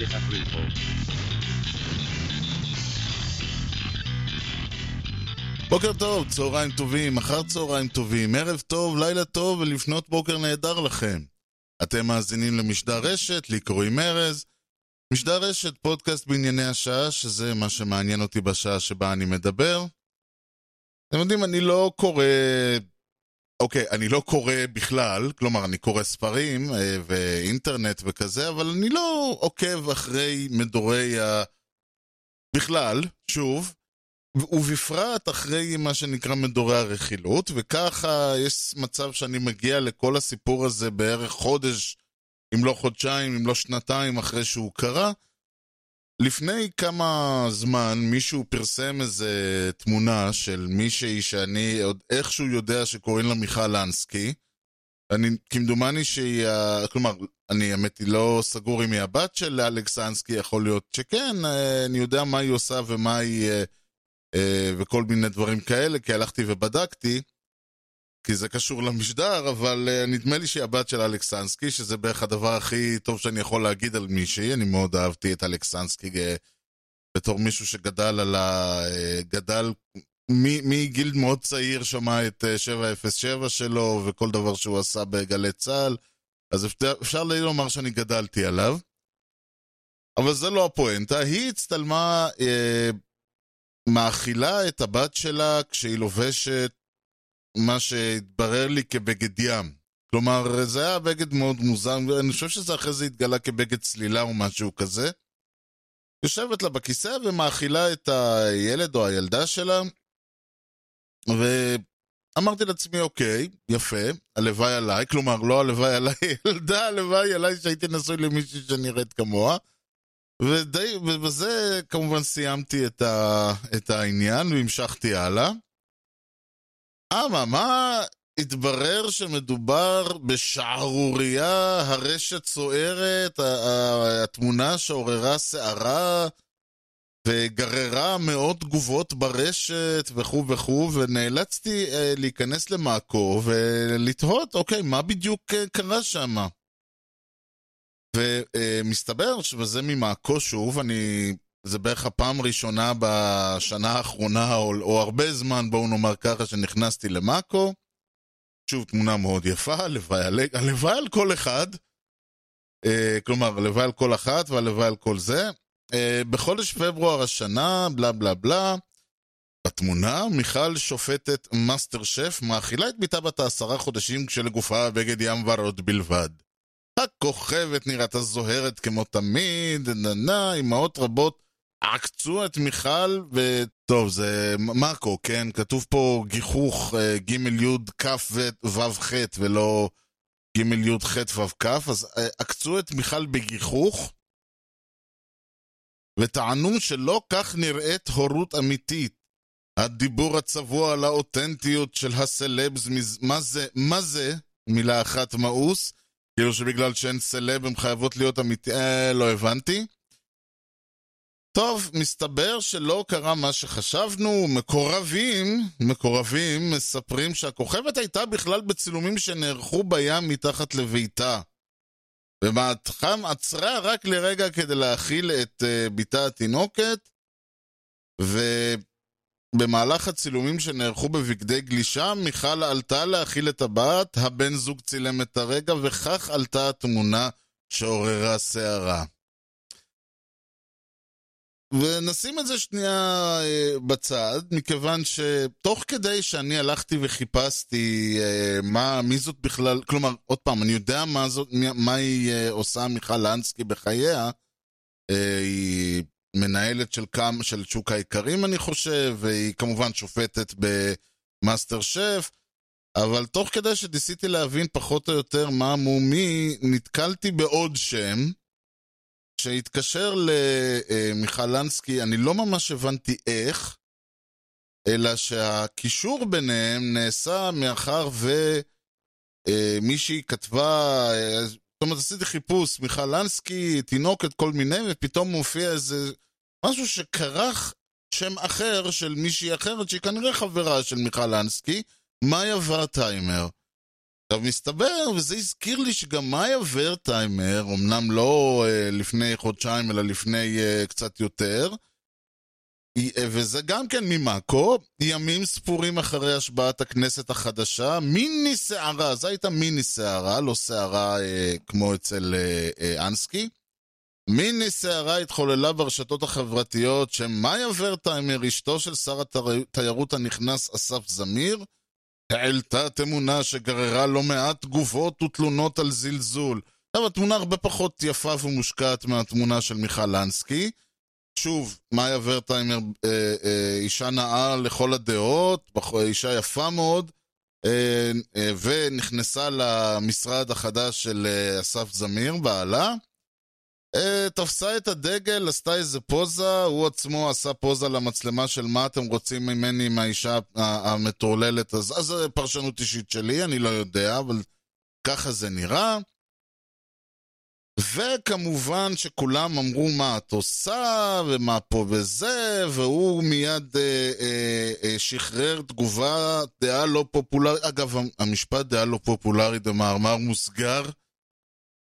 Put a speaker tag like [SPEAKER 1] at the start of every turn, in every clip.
[SPEAKER 1] with disapproval.
[SPEAKER 2] בוקר טוב, צהריים טובים, אחר צהריים טובים, ערב טוב, לילה טוב ולפנות בוקר נהדר לכם. אתם מאזינים למשדר רשת, לי קוראים ארז. משדר רשת, פודקאסט בענייני השעה, שזה מה שמעניין אותי בשעה שבה אני מדבר. אתם יודעים, אני לא קורא... אוקיי, אני לא קורא בכלל, כלומר, אני קורא ספרים אה, ואינטרנט וכזה, אבל אני לא עוקב אחרי מדורי ה... בכלל, שוב, ובפרט אחרי מה שנקרא מדורי הרכילות, וככה יש מצב שאני מגיע לכל הסיפור הזה בערך חודש, אם לא חודשיים, אם לא שנתיים אחרי שהוא קרה. לפני כמה זמן מישהו פרסם איזה תמונה של מישהי שאני עוד איכשהו יודע שקוראים לה מיכל לנסקי. אני, כמדומני שהיא, כלומר, אני האמת היא לא סגור אם היא הבת של אלכס אנסקי, יכול להיות שכן, אה, אני יודע מה היא עושה ומה היא... אה, אה, וכל מיני דברים כאלה, כי הלכתי ובדקתי, כי זה קשור למשדר, אבל אה, נדמה לי שהיא הבת של אלכסנסקי, שזה בערך הדבר הכי טוב שאני יכול להגיד על מישהי, אני מאוד אהבתי את אלכסנסקי אה, בתור מישהו שגדל על ה... אה, גדל מגיל מאוד צעיר שמע את אה, 707 שלו וכל דבר שהוא עשה בגלי צה"ל, אז אפשר, אפשר לומר שאני גדלתי עליו. אבל זה לא הפואנטה, היא הצטלמה אה, מאכילה את הבת שלה כשהיא לובשת מה שהתברר לי כבגד ים. כלומר, זה היה בגד מאוד מוזר, ואני חושב שזה אחרי זה התגלה כבגד צלילה או משהו כזה. יושבת לה בכיסא ומאכילה את הילד או הילדה שלה, ואמרתי לעצמי, אוקיי, יפה, הלוואי עליי, כלומר, לא הלוואי עליי, ילדה, הלוואי עליי שהייתי נשוי למישהי שנראית כמוה. ובזה כמובן סיימתי את, ה, את העניין והמשכתי הלאה. אמה, מה התברר שמדובר בשערורייה, הרשת סוערת, התמונה שעוררה סערה וגררה מאות תגובות ברשת וכו' וכו', ונאלצתי אה, להיכנס למאקו ולתהות, אוקיי, מה בדיוק אה, קרה שם? ומסתבר שזה ממאקו שוב, אני... זה בערך הפעם הראשונה בשנה האחרונה, או, או הרבה זמן, בואו נאמר ככה, שנכנסתי למאקו. שוב, תמונה מאוד יפה, הלוואי על, הלוואי על כל אחד. אה, כלומר, הלוואי על כל אחת והלוואי על כל זה. אה, בחודש פברואר השנה, בלה בלה בלה, בתמונה, מיכל שופטת מאסטר שף מאכילה את ביתה בת העשרה חודשים כשלגופה בגד ים ורוד בלבד. הכוכבת נראתה זוהרת כמו תמיד, ננה, אמהות רבות עקצו את מיכל, וטוב, זה מאקו, כן? כתוב פה גיחוך ג' י' כ' ו' ח' ולא ג' י' ח' ו' כ', אז אה, עקצו את מיכל בגיחוך, וטענו שלא כך נראית הורות אמיתית. הדיבור הצבוע על האותנטיות של הסלבס, מה זה, מה זה, מילה אחת מאוס, כאילו שבגלל שהן סלב הן חייבות להיות אמיתי... אה, לא הבנתי. טוב, מסתבר שלא קרה מה שחשבנו, מקורבים, מקורבים מספרים שהכוכבת הייתה בכלל בצילומים שנערכו בים מתחת לביתה. ומעטכם עצרה רק לרגע כדי להאכיל את uh, בתה התינוקת, ובמהלך הצילומים שנערכו בבגדי גלישה, מיכל עלתה להאכיל את הבת, הבן זוג צילם את הרגע, וכך עלתה התמונה שעוררה סערה. ונשים את זה שנייה אה, בצד, מכיוון שתוך כדי שאני הלכתי וחיפשתי אה, מה, מי זאת בכלל, כלומר, עוד פעם, אני יודע מה, זאת, מה היא אה, עושה מיכל לנסקי בחייה, היא מנהלת של, קם, של שוק האיכרים, אני חושב, והיא כמובן שופטת במאסטר שף, אבל תוך כדי שניסיתי להבין פחות או יותר מה מו מי, נתקלתי בעוד שם, שהתקשר למיכל לנסקי, אני לא ממש הבנתי איך, אלא שהקישור ביניהם נעשה מאחר ומישהי כתבה, זאת אומרת, עשיתי חיפוש, מיכל לנסקי, תינוקת, כל מיני, ופתאום מופיע איזה משהו שכרך שם אחר של מישהי אחרת, שהיא כנראה חברה של מיכל לנסקי, מאיה ורטהיימר. עכשיו מסתבר, וזה הזכיר לי שגם מאיה ורטהיימר, אמנם לא uh, לפני חודשיים, אלא לפני uh, קצת יותר, היא, uh, וזה גם כן ממאקו, ימים ספורים אחרי השבעת הכנסת החדשה, מיני סערה, זו הייתה מיני סערה, לא סערה uh, כמו אצל uh, uh, אנסקי. מיני סערה התחוללה ברשתות החברתיות שמאיה ורטהיימר, אשתו של שר התיירות הנכנס אסף זמיר, העלתה תמונה שגררה לא מעט תגובות ותלונות על זלזול. עכשיו, התמונה הרבה פחות יפה ומושקעת מהתמונה של מיכל לנסקי. שוב, מאיה ורטהיימר, אה, אה, אישה נאה לכל הדעות, אישה יפה מאוד, אה, אה, ונכנסה למשרד החדש של אה, אסף זמיר, בעלה. Uh, תפסה את הדגל, עשתה איזה פוזה, הוא עצמו עשה פוזה למצלמה של מה אתם רוצים ממני עם האישה המטורללת, אז זו פרשנות אישית שלי, אני לא יודע, אבל ככה זה נראה. וכמובן שכולם אמרו מה את עושה, ומה פה וזה, והוא מיד אה, אה, אה, שחרר תגובה, דעה לא פופולרית, אגב, המשפט דעה לא פופולרית במאמר מוסגר,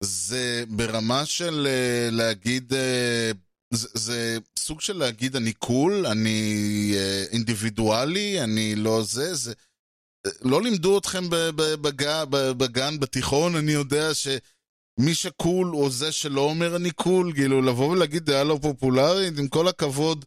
[SPEAKER 2] זה ברמה של uh, להגיד, uh, זה, זה סוג של להגיד אני קול, אני uh, אינדיבידואלי, אני לא זה, זה... לא לימדו אתכם בגן, בגן, בתיכון, אני יודע שמי שקול הוא זה שלא אומר אני קול, כאילו לבוא ולהגיד דעה לא פופולרית, עם כל הכבוד,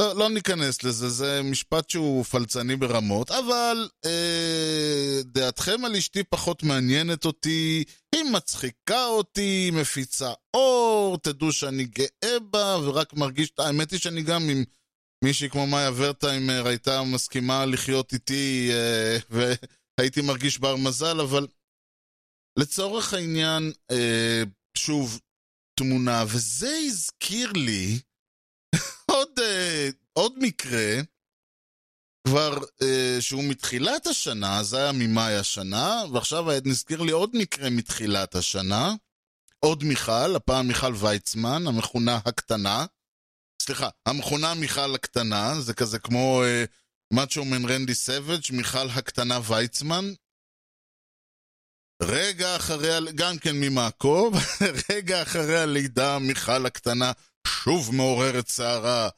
[SPEAKER 2] לא, לא ניכנס לזה, זה משפט שהוא פלצני ברמות, אבל אה, דעתכם על אשתי פחות מעניינת אותי, היא מצחיקה אותי, היא מפיצה אור, תדעו שאני גאה בה, ורק מרגיש, האמת היא שאני גם עם מישהי כמו מאיה ורטהיימר הייתה מסכימה לחיות איתי, אה, והייתי מרגיש בר מזל, אבל לצורך העניין, אה, שוב, תמונה, וזה הזכיר לי, עוד, uh, עוד מקרה, כבר uh, שהוא מתחילת השנה, זה היה ממאי השנה, ועכשיו נזכיר לי עוד מקרה מתחילת השנה. עוד מיכל, הפעם מיכל ויצמן, המכונה הקטנה. סליחה, המכונה מיכל הקטנה, זה כזה כמו uh, מאצ'ו מן רנדי סוואג', מיכל הקטנה ויצמן. רגע אחרי, גם כן ממעקוב, רגע אחרי הלידה, מיכל הקטנה שוב מעוררת סערה.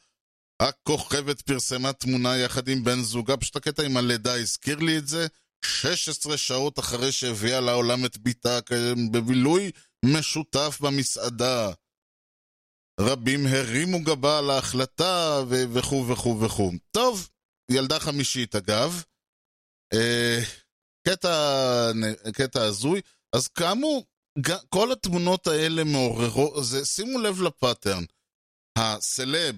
[SPEAKER 2] הכוכבת פרסמה תמונה יחד עם בן זוגה, פשוט הקטע עם הלידה הזכיר לי את זה. 16 שעות אחרי שהביאה לעולם את בתה בבילוי משותף במסעדה. רבים הרימו גבה על ההחלטה וכו' וכו' וכו'. טוב, ילדה חמישית אגב. אה, קטע, קטע הזוי. אז כאמור, כל התמונות האלה מעוררות, שימו לב לפאטרן. הסלב,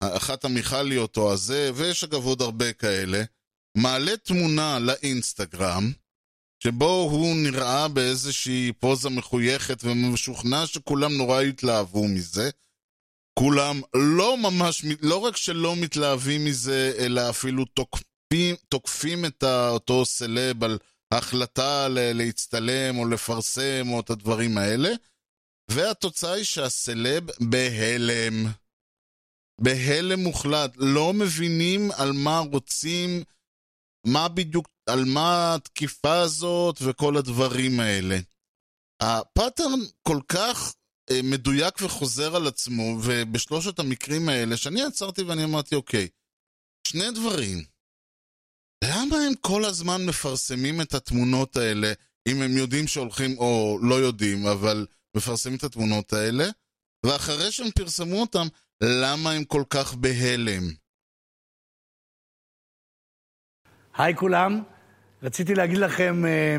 [SPEAKER 2] אחת המיכליות או הזה, ויש אגב עוד הרבה כאלה, מעלה תמונה לאינסטגרם, שבו הוא נראה באיזושהי פוזה מחויכת ומשוכנע שכולם נורא התלהבו מזה. כולם לא ממש, לא רק שלא מתלהבים מזה, אלא אפילו תוקפים, תוקפים את אותו סלב על ההחלטה להצטלם או לפרסם או את הדברים האלה. והתוצאה היא שהסלב בהלם. בהלם מוחלט. לא מבינים על מה רוצים, מה בדיוק, על מה התקיפה הזאת וכל הדברים האלה. הפאטרן כל כך אה, מדויק וחוזר על עצמו, ובשלושת המקרים האלה, שאני עצרתי ואני אמרתי, אוקיי, שני דברים. למה הם כל הזמן מפרסמים את התמונות האלה, אם הם יודעים שהולכים, או לא יודעים, אבל מפרסמים את התמונות האלה, ואחרי שהם פרסמו אותם, למה הם כל כך בהלם?
[SPEAKER 3] היי כולם, רציתי להגיד לכם אה,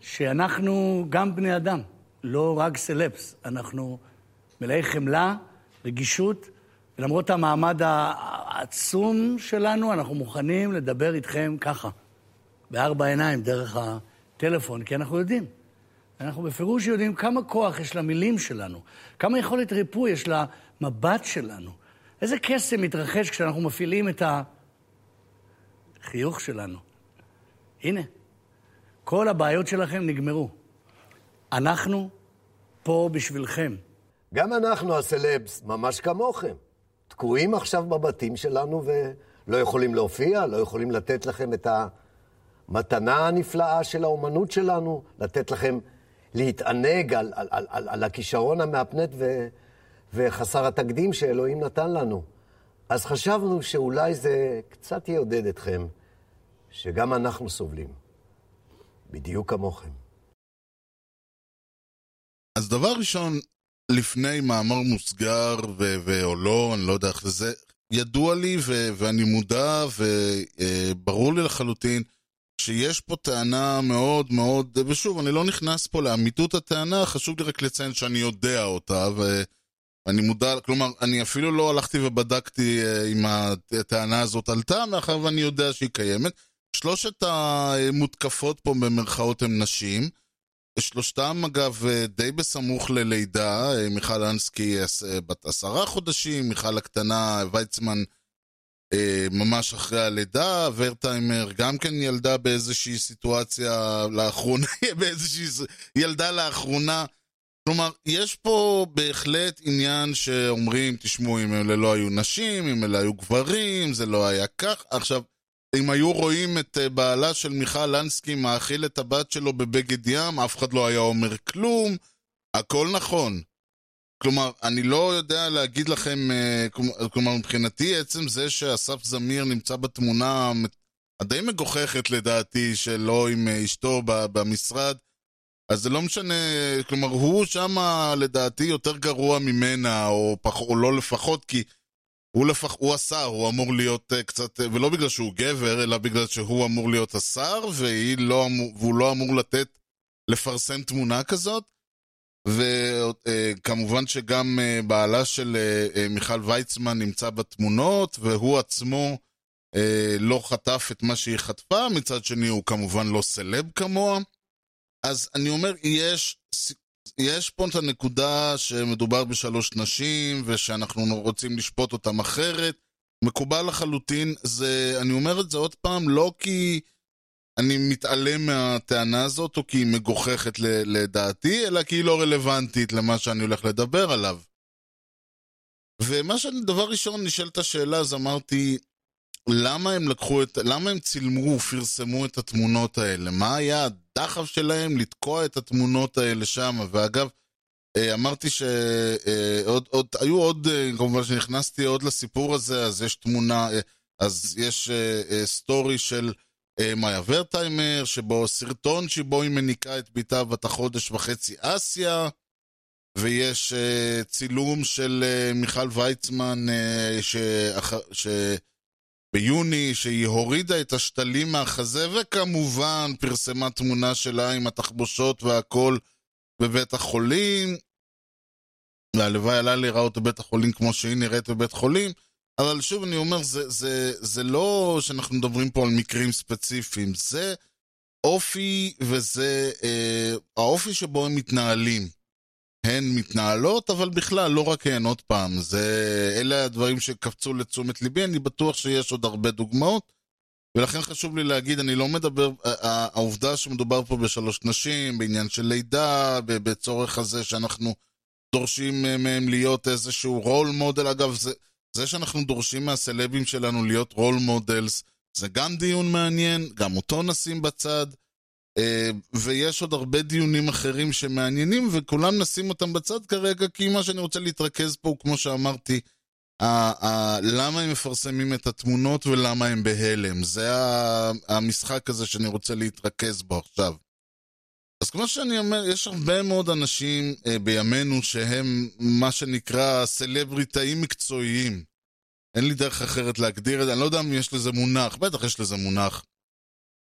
[SPEAKER 3] שאנחנו גם בני אדם, לא רק סלפס. אנחנו מלאי חמלה, רגישות, ולמרות המעמד העצום שלנו, אנחנו מוכנים לדבר איתכם ככה, בארבע עיניים, דרך הטלפון, כי אנחנו יודעים. אנחנו בפירוש יודעים כמה כוח יש למילים שלנו, כמה יכולת ריפוי יש למבט שלנו. איזה קסם מתרחש כשאנחנו מפעילים את החיוך שלנו. הנה, כל הבעיות שלכם נגמרו. אנחנו פה בשבילכם.
[SPEAKER 4] גם אנחנו הסלבס, ממש כמוכם. תקועים עכשיו בבתים שלנו ולא יכולים להופיע, לא יכולים לתת לכם את המתנה הנפלאה של האומנות שלנו, לתת לכם להתענג על, על, על, על, על הכישרון המהפנט ו, וחסר התקדים שאלוהים נתן לנו. אז חשבנו שאולי זה קצת יעודד אתכם, שגם אנחנו סובלים, בדיוק כמוכם.
[SPEAKER 2] אז דבר ראשון, לפני מאמר מוסגר ו- ו- או לא, אני לא יודע איך זה, ידוע לי ו- ואני מודע וברור לי לחלוטין שיש פה טענה מאוד מאוד, ושוב, אני לא נכנס פה לאמיתות הטענה, חשוב לי רק לציין שאני יודע אותה, ואני מודע, כלומר, אני אפילו לא הלכתי ובדקתי אה, אם הטענה הזאת עלתה, מאחר ואני יודע שהיא קיימת. שלושת המותקפות פה במרכאות הן נשים. שלושתם אגב די בסמוך ללידה, מיכל אנסקי בת עשרה חודשים, מיכל הקטנה ויצמן ממש אחרי הלידה, ורטהיימר גם כן ילדה באיזושהי סיטואציה לאחרונה, באיזושהי ילדה לאחרונה. כלומר, יש פה בהחלט עניין שאומרים, תשמעו, אם אלה לא היו נשים, אם אלה היו גברים, זה לא היה כך. עכשיו, אם היו רואים את בעלה של מיכל לנסקי מאכיל את הבת שלו בבגד ים, אף אחד לא היה אומר כלום, הכל נכון. כלומר, אני לא יודע להגיד לכם, כלומר, מבחינתי, עצם זה שאסף זמיר נמצא בתמונה הדי מגוחכת לדעתי, שלו עם אשתו במשרד, אז זה לא משנה, כלומר, הוא שם לדעתי יותר גרוע ממנה, או, פח, או לא לפחות, כי... הוא לפח, הוא השר, הוא אמור להיות uh, קצת, uh, ולא בגלל שהוא גבר, אלא בגלל שהוא אמור להיות השר, לא אמור, והוא לא אמור לתת, לפרסם תמונה כזאת. וכמובן uh, שגם uh, בעלה של uh, מיכל ויצמן נמצא בתמונות, והוא עצמו לא חטף את מה שהיא חטפה, מצד שני הוא כמובן לא סלב כמוה. אז אני אומר, יש יש פה את הנקודה שמדובר בשלוש נשים ושאנחנו רוצים לשפוט אותם אחרת. מקובל לחלוטין, זה, אני אומר את זה עוד פעם, לא כי אני מתעלם מהטענה הזאת או כי היא מגוחכת לדעתי, אלא כי היא לא רלוונטית למה שאני הולך לדבר עליו. ומה שאני, דבר ראשון, נשאלת השאלה, אז אמרתי, למה הם לקחו את, למה הם צילמו ופרסמו את התמונות האלה? מה היה הדחף שלהם לתקוע את התמונות האלה שם? ואגב, אמרתי שעוד, עוד, היו עוד, כמובן שנכנסתי עוד לסיפור הזה, אז יש תמונה, אז יש סטורי של מאיה ורטהיימר, שבו סרטון שבו היא מניקה את ביתה בת החודש וחצי אסיה, ויש צילום של מיכל ויצמן, ש... ש... ביוני, שהיא הורידה את השתלים מהחזה, וכמובן פרסמה תמונה שלה עם התחבושות והכל בבית החולים. והלוואי עלה להיראות בבית החולים כמו שהיא נראית בבית חולים, אבל שוב אני אומר, זה, זה, זה לא שאנחנו מדברים פה על מקרים ספציפיים, זה אופי וזה אה, האופי שבו הם מתנהלים. הן מתנהלות, אבל בכלל, לא רק הן, עוד פעם, זה, אלה הדברים שקפצו לתשומת ליבי, אני בטוח שיש עוד הרבה דוגמאות, ולכן חשוב לי להגיד, אני לא מדבר, העובדה שמדובר פה בשלוש נשים, בעניין של לידה, בצורך הזה שאנחנו דורשים מהם להיות איזשהו role model, אגב, זה, זה שאנחנו דורשים מהסלבים שלנו להיות role models, זה גם דיון מעניין, גם אותו נשים בצד. ויש עוד הרבה דיונים אחרים שמעניינים, וכולם נשים אותם בצד כרגע, כי מה שאני רוצה להתרכז פה הוא, כמו שאמרתי, למה הם מפרסמים את התמונות ולמה הם בהלם. זה המשחק הזה שאני רוצה להתרכז בו עכשיו. אז כמו שאני אומר, יש הרבה מאוד אנשים בימינו שהם מה שנקרא סלבריטאים מקצועיים. אין לי דרך אחרת להגדיר את זה, אני לא יודע אם יש לזה מונח, בטח יש לזה מונח.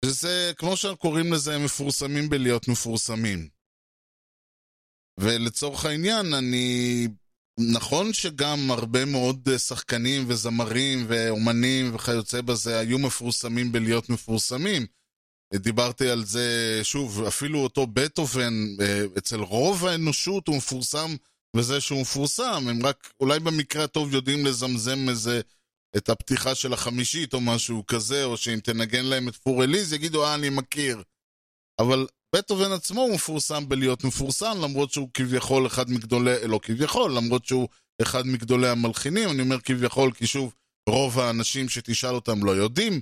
[SPEAKER 2] שזה, כמו שקוראים לזה, הם מפורסמים בלהיות מפורסמים. ולצורך העניין, אני... נכון שגם הרבה מאוד שחקנים וזמרים ואומנים וכיוצא בזה היו מפורסמים בלהיות מפורסמים. דיברתי על זה, שוב, אפילו אותו בטהובן, אצל רוב האנושות הוא מפורסם בזה שהוא מפורסם. הם רק אולי במקרה הטוב יודעים לזמזם איזה... את הפתיחה של החמישית או משהו כזה, או שאם תנגן להם את פור אליז, יגידו, אה, אני מכיר. אבל בטהובן עצמו הוא מפורסם בלהיות מפורסם, למרות שהוא כביכול אחד מגדולי, לא כביכול, למרות שהוא אחד מגדולי המלחינים, אני אומר כביכול כי שוב, רוב האנשים שתשאל אותם לא יודעים,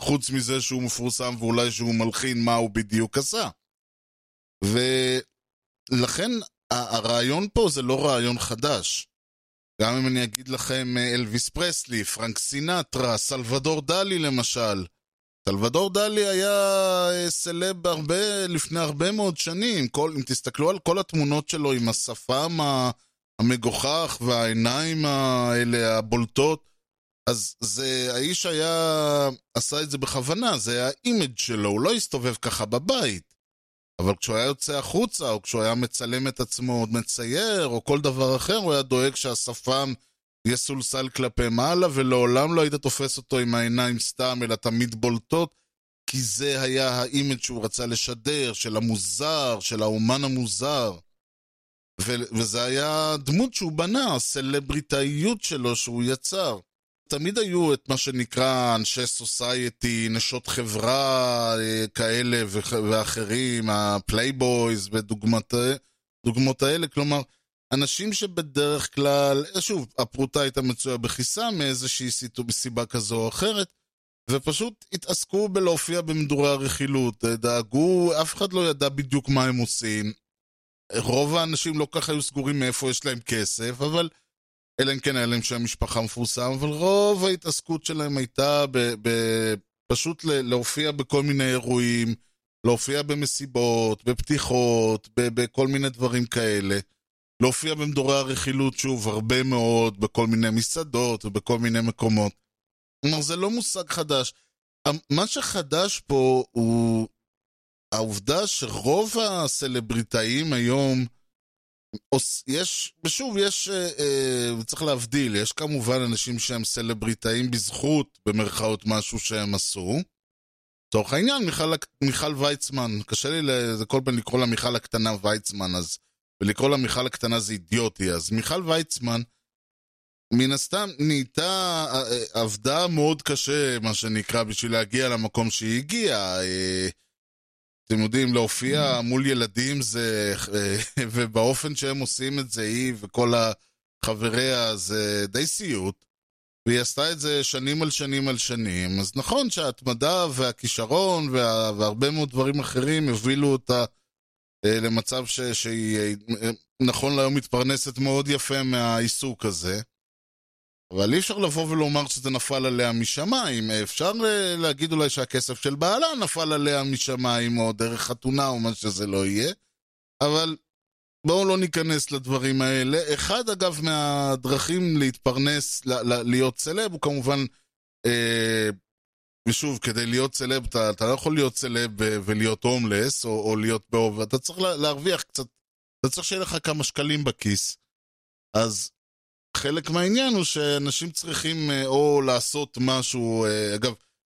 [SPEAKER 2] חוץ מזה שהוא מפורסם ואולי שהוא מלחין מה הוא בדיוק עשה. ולכן הרעיון פה זה לא רעיון חדש. גם אם אני אגיד לכם אה, אלוויס פרסלי, פרנק סינטרה, סלבדור דלי למשל. סלבדור דלי היה אה, סלב הרבה, לפני הרבה מאוד שנים. כל, אם תסתכלו על כל התמונות שלו עם השפם המגוחך והעיניים האלה הבולטות, אז זה, האיש היה, עשה את זה בכוונה, זה היה ה image שלו, הוא לא הסתובב ככה בבית. אבל כשהוא היה יוצא החוצה, או כשהוא היה מצלם את עצמו עוד מצייר, או כל דבר אחר, הוא היה דואג שהשפם יסולסל כלפי מעלה, ולעולם לא היית תופס אותו עם העיניים סתם, אלא תמיד בולטות, כי זה היה ה image שהוא רצה לשדר, של המוזר, של האומן המוזר. ו- וזה היה דמות שהוא בנה, הסלבריטאיות שלו שהוא יצר. תמיד היו את מה שנקרא אנשי society, נשות חברה אה, כאלה ואחרים, ה playboys ודוגמניות האלה, כלומר, אנשים שבדרך כלל, שוב, הפרוטה הייתה מצויה בכיסה מאיזושהי סיבה כזו או אחרת, ופשוט התעסקו בלהופיע במדורי הרכילות, דאגו, אף אחד לא ידע בדיוק מה הם עושים. רוב האנשים לא ככה היו סגורים מאיפה יש להם כסף, אבל אלא אם כן היה להם שם משפחה מפורסם, אבל רוב ההתעסקות שלהם הייתה ב, ב, פשוט להופיע בכל מיני אירועים, להופיע במסיבות, בפתיחות, ב, בכל מיני דברים כאלה. להופיע במדורי הרכילות, שוב, הרבה מאוד, בכל מיני מסעדות ובכל מיני מקומות. כלומר, זה לא מושג חדש. מה שחדש פה הוא העובדה שרוב הסלבריטאים היום, יש, ושוב, יש, אה, אה, צריך להבדיל, יש כמובן אנשים שהם סלבריטאים בזכות, במרכאות, משהו שהם עשו. לצורך העניין, מיכל, מיכל ויצמן, קשה לי, כל פעם לקרוא לה מיכל הקטנה ויצמן, אז, ולקרוא לה מיכל הקטנה זה אידיוטי, אז מיכל ויצמן, מן הסתם נהייתה, אה, עבדה מאוד קשה, מה שנקרא, בשביל להגיע למקום שהיא הגיעה. אתם יודעים, להופיע מול ילדים זה... ובאופן שהם עושים את זה, היא וכל חבריה, זה די סיוט. והיא עשתה את זה שנים על שנים על שנים. אז נכון שההתמדה והכישרון וה... והרבה מאוד דברים אחרים הובילו אותה אה, למצב ש... שהיא אה, נכון להיום מתפרנסת מאוד יפה מהעיסוק הזה. אבל אי אפשר לבוא ולומר שזה נפל עליה משמיים. אפשר אה, להגיד אולי שהכסף של בעלה נפל עליה משמיים, או דרך חתונה, או מה שזה לא יהיה. אבל בואו לא ניכנס לדברים האלה. אחד, אגב, מהדרכים להתפרנס, להיות סלב, הוא כמובן, אה, ושוב, כדי להיות סלב, אתה, אתה לא יכול להיות סלב ולהיות הומלס, או, או להיות אתה צריך להרוויח קצת, אתה צריך שיהיה לך כמה שקלים בכיס. אז חלק מהעניין הוא שאנשים צריכים אה, או לעשות משהו, אה, אגב,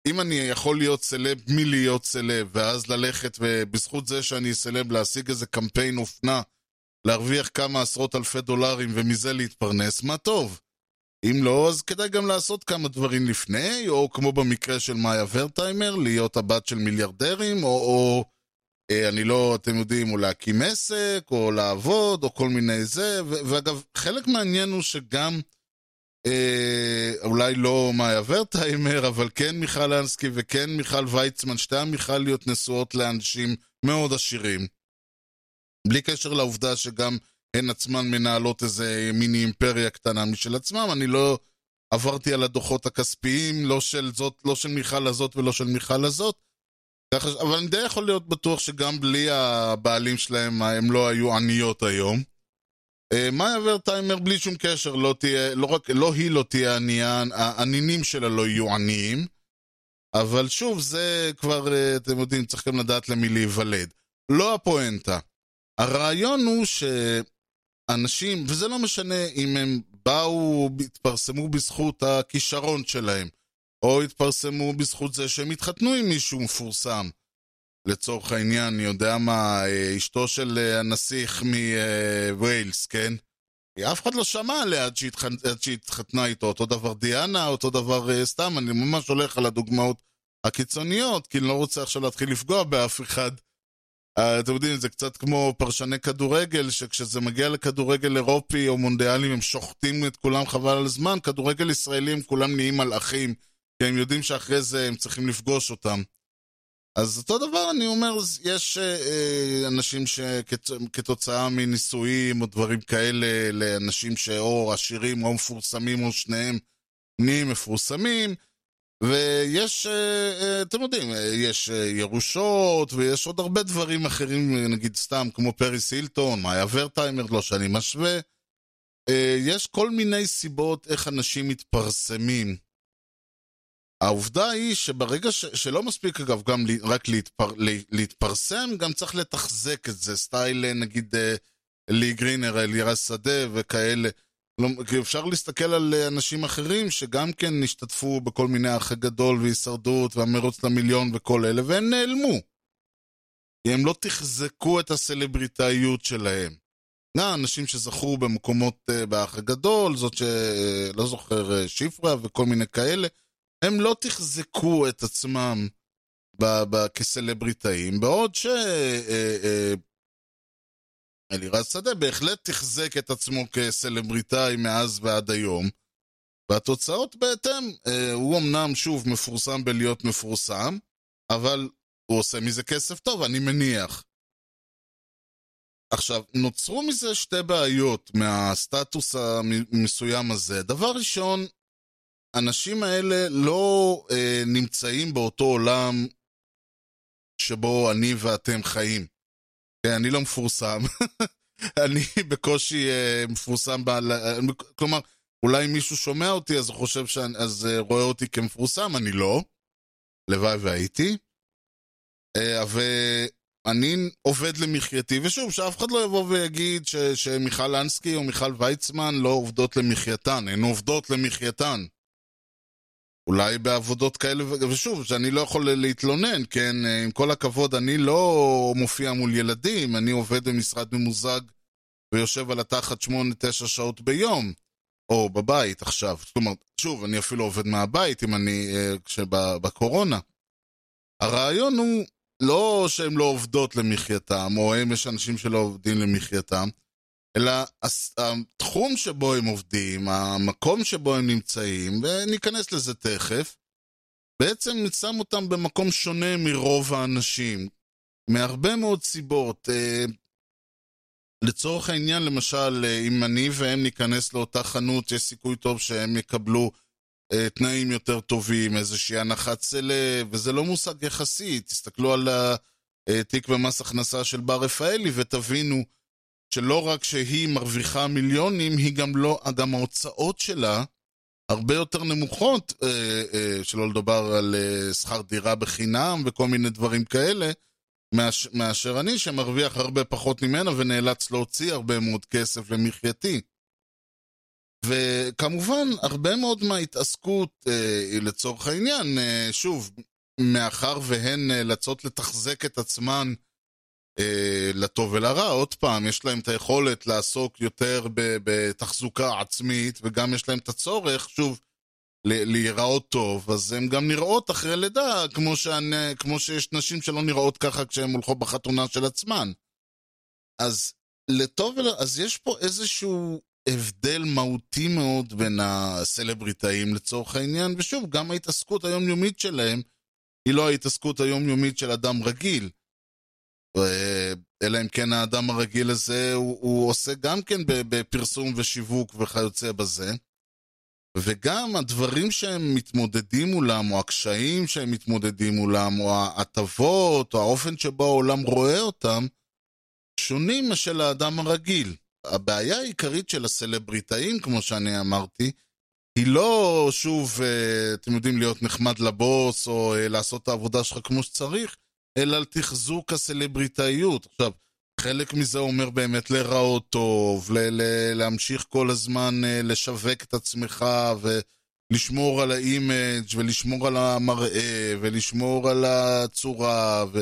[SPEAKER 2] אם אני יכול להיות סלב מלהיות סלב, ואז ללכת ובזכות זה שאני סלב להשיג איזה קמפיין אופנה, להרוויח כמה עשרות אלפי דולרים ומזה להתפרנס, מה טוב. אם לא, אז כדאי גם לעשות כמה דברים לפני, או כמו במקרה של מאיה ורטהיימר, להיות הבת של מיליארדרים, או, או אני לא, אתם יודעים, או להקים עסק, או לעבוד, או כל מיני זה, ואגב, חלק מעניין הוא שגם, אה, אולי לא מאיה ורטהיימר, אבל כן מיכל אנסקי וכן מיכל ויצמן, שתי המיכליות נשואות לאנשים מאוד עשירים. בלי קשר לעובדה שגם הן עצמן מנהלות איזה מיני אימפריה קטנה משל עצמם, אני לא עברתי על הדוחות הכספיים, לא של זאת, לא של מיכל הזאת ולא של מיכל הזאת, אבל אני די יכול להיות בטוח שגם בלי הבעלים שלהם הם לא היו עניות היום. מאיה ורטהיימר בלי שום קשר לא תהיה, לא רק, לא היא לא תהיה ענייה, הנינים שלה לא יהיו עניים. אבל שוב, זה כבר, אה, אתם יודעים, צריך גם לדעת למי להיוולד. לא הפואנטה. הרעיון הוא שאנשים, וזה לא משנה אם הם באו, התפרסמו בזכות הכישרון שלהם, או התפרסמו בזכות זה שהם התחתנו עם מישהו מפורסם. לצורך העניין, אני יודע מה, אה, אשתו של אה, הנסיך מווילס, כן? אף אחד לא שמע עליה עד שהתחתנה איתו, אותו דבר דיאנה, אותו דבר אה, סתם, אני ממש הולך על הדוגמאות הקיצוניות, כי אני לא רוצה עכשיו להתחיל לפגוע באף אחד. אה, אתם יודעים, זה קצת כמו פרשני כדורגל, שכשזה מגיע לכדורגל אירופי או מונדיאלים, הם שוחטים את כולם חבל על הזמן. כדורגל ישראלי כולם נהיים מלאכים, כי הם יודעים שאחרי זה הם צריכים לפגוש אותם. אז אותו דבר אני אומר, יש אה, אה, אנשים שכתוצאה מנישואים או דברים כאלה, לאנשים שאו עשירים או מפורסמים או שניהם נהיים מפורסמים, ויש, אה, אה, אתם יודעים, אה, יש ירושות ויש עוד הרבה דברים אחרים, נגיד סתם כמו פריס הילטון, מאיה ורטהיימר, לא שאני משווה. יש כל מיני סיבות איך אנשים מתפרסמים. העובדה היא שברגע ש... שלא מספיק אגב גם רק להתפר... להתפרסם, גם צריך לתחזק את זה, סטייל נגיד לי גרינר, אלירז שדה וכאלה. לא, אפשר להסתכל על אנשים אחרים שגם כן השתתפו בכל מיני האח הגדול והישרדות והמרוץ למיליון וכל אלה, והם נעלמו. כי הם לא תחזקו את הסלבריטאיות שלהם. נא, אנשים שזכו במקומות באח הגדול, זאת שלא זוכר, שפרה וכל מיני כאלה, הם לא תחזקו את עצמם ב- ב- כסלבריטאים, בעוד ש... Uh, uh, אלירז שדה בהחלט תחזק את עצמו כסלבריטאי מאז ועד היום, והתוצאות בהתאם. אה, הוא אמנם שוב מפורסם בלהיות מפורסם, אבל הוא עושה מזה כסף טוב, אני מניח. עכשיו, נוצרו מזה שתי בעיות מהסטטוס המסוים הזה. דבר ראשון, האנשים האלה לא אה, נמצאים באותו עולם שבו אני ואתם חיים. כן, אני לא מפורסם. אני בקושי uh, מפורסם, בעל... כלומר, אולי מישהו שומע אותי אז הוא חושב שאני, אז uh, רואה אותי כמפורסם, אני לא. לוואי והייתי. Uh, ואני עובד למחייתי, ושוב, שאף אחד לא יבוא ויגיד ש, שמיכל אנסקי או מיכל ויצמן לא עובדות למחייתן, הן עובדות למחייתן. אולי בעבודות כאלה, ושוב, שאני לא יכול להתלונן, כן? עם כל הכבוד, אני לא מופיע מול ילדים, אני עובד במשרד ממוזג ויושב על התחת 8-9 שעות ביום, או בבית עכשיו. זאת אומרת, שוב, אני אפילו עובד מהבית אם אני, בקורונה. הרעיון הוא לא שהן לא עובדות למחייתם, או הם יש אנשים שלא עובדים למחייתם, אלא התחום שבו הם עובדים, המקום שבו הם נמצאים, וניכנס לזה תכף, בעצם שם אותם במקום שונה מרוב האנשים, מהרבה מאוד סיבות. אה, לצורך העניין, למשל, אה, אם אני והם ניכנס לאותה חנות, יש סיכוי טוב שהם יקבלו אה, תנאים יותר טובים, איזושהי הנחת סלב, וזה לא מושג יחסי. תסתכלו על התיק במס הכנסה של בר רפאלי ותבינו שלא רק שהיא מרוויחה מיליונים, היא גם לא, גם ההוצאות שלה הרבה יותר נמוכות, אה, אה, שלא לדבר על אה, שכר דירה בחינם וכל מיני דברים כאלה, מאש, מאשר אני, שמרוויח הרבה פחות ממנה ונאלץ להוציא הרבה מאוד כסף למחייתי. וכמובן, הרבה מאוד מההתעסקות, אה, לצורך העניין, אה, שוב, מאחר והן נאלצות לתחזק את עצמן לטוב ולרע. עוד פעם, יש להם את היכולת לעסוק יותר בתחזוקה עצמית, וגם יש להם את הצורך, שוב, להיראות טוב, אז הן גם נראות אחרי לידה, כמו, שאני, כמו שיש נשים שלא נראות ככה כשהן הולכות בחתונה של עצמן. אז לטוב ולרע, אז יש פה איזשהו הבדל מהותי מאוד בין הסלבריטאים לצורך העניין, ושוב, גם ההתעסקות היומיומית שלהם היא לא ההתעסקות היומיומית של אדם רגיל. אלא אם כן האדם הרגיל הזה, הוא, הוא עושה גם כן בפרסום ושיווק וכיוצא בזה. וגם הדברים שהם מתמודדים מולם, או הקשיים שהם מתמודדים מולם, או ההטבות, או האופן שבו העולם רואה אותם, שונים משל האדם הרגיל. הבעיה העיקרית של הסלבריטאים, כמו שאני אמרתי, היא לא, שוב, אה, אתם יודעים, להיות נחמד לבוס, או אה, לעשות את העבודה שלך כמו שצריך, אלא על תחזוק הסלבריטאיות. עכשיו, חלק מזה אומר באמת להיראות טוב, ל- ל- להמשיך כל הזמן uh, לשווק את עצמך ולשמור על האימג' ולשמור על המראה ולשמור על הצורה ו-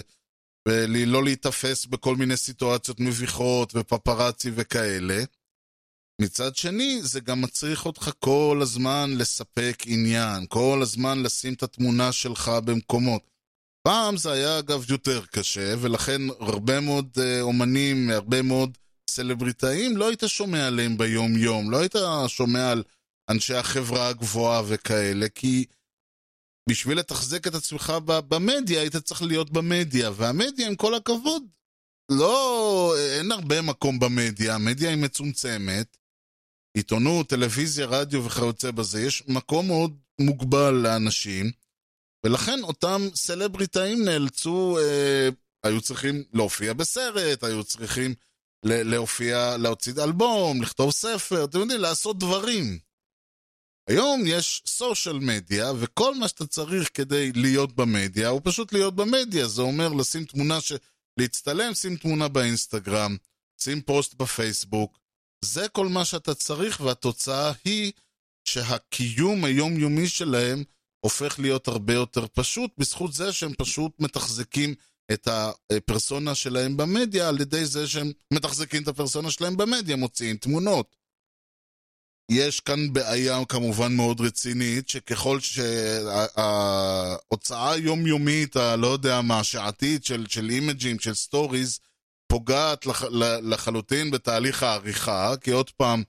[SPEAKER 2] ולא להיתפס בכל מיני סיטואציות מביכות ופפרצי וכאלה. מצד שני, זה גם מצריך אותך כל הזמן לספק עניין, כל הזמן לשים את התמונה שלך במקומות. פעם זה היה אגב יותר קשה, ולכן הרבה מאוד אה, אומנים, הרבה מאוד סלבריטאים, לא היית שומע עליהם ביום-יום, לא היית שומע על אנשי החברה הגבוהה וכאלה, כי בשביל לתחזק את עצמך במדיה, היית צריך להיות במדיה, והמדיה, עם כל הכבוד, לא, אין הרבה מקום במדיה, המדיה היא מצומצמת. עיתונות, טלוויזיה, רדיו וכיוצא בזה, יש מקום מאוד מוגבל לאנשים, ולכן אותם סלבריטאים נאלצו, אה, היו צריכים להופיע בסרט, היו צריכים להופיע, להוציא אלבום, לכתוב ספר, אתם יודעים, לעשות דברים. היום יש סושיאל מדיה, וכל מה שאתה צריך כדי להיות במדיה, הוא פשוט להיות במדיה. זה אומר לשים תמונה, ש... להצטלם, שים תמונה באינסטגרם, שים פוסט בפייסבוק. זה כל מה שאתה צריך, והתוצאה היא שהקיום היומיומי שלהם הופך להיות הרבה יותר פשוט, בזכות זה שהם פשוט מתחזקים את הפרסונה שלהם במדיה, על ידי זה שהם מתחזקים את הפרסונה שלהם במדיה, מוציאים תמונות. יש כאן בעיה כמובן מאוד רצינית, שככל שההוצאה היומיומית, הלא יודע מה, שעתית של, של אימג'ים, של stories, פוגעת לח, לחלוטין בתהליך העריכה, כי עוד פעם,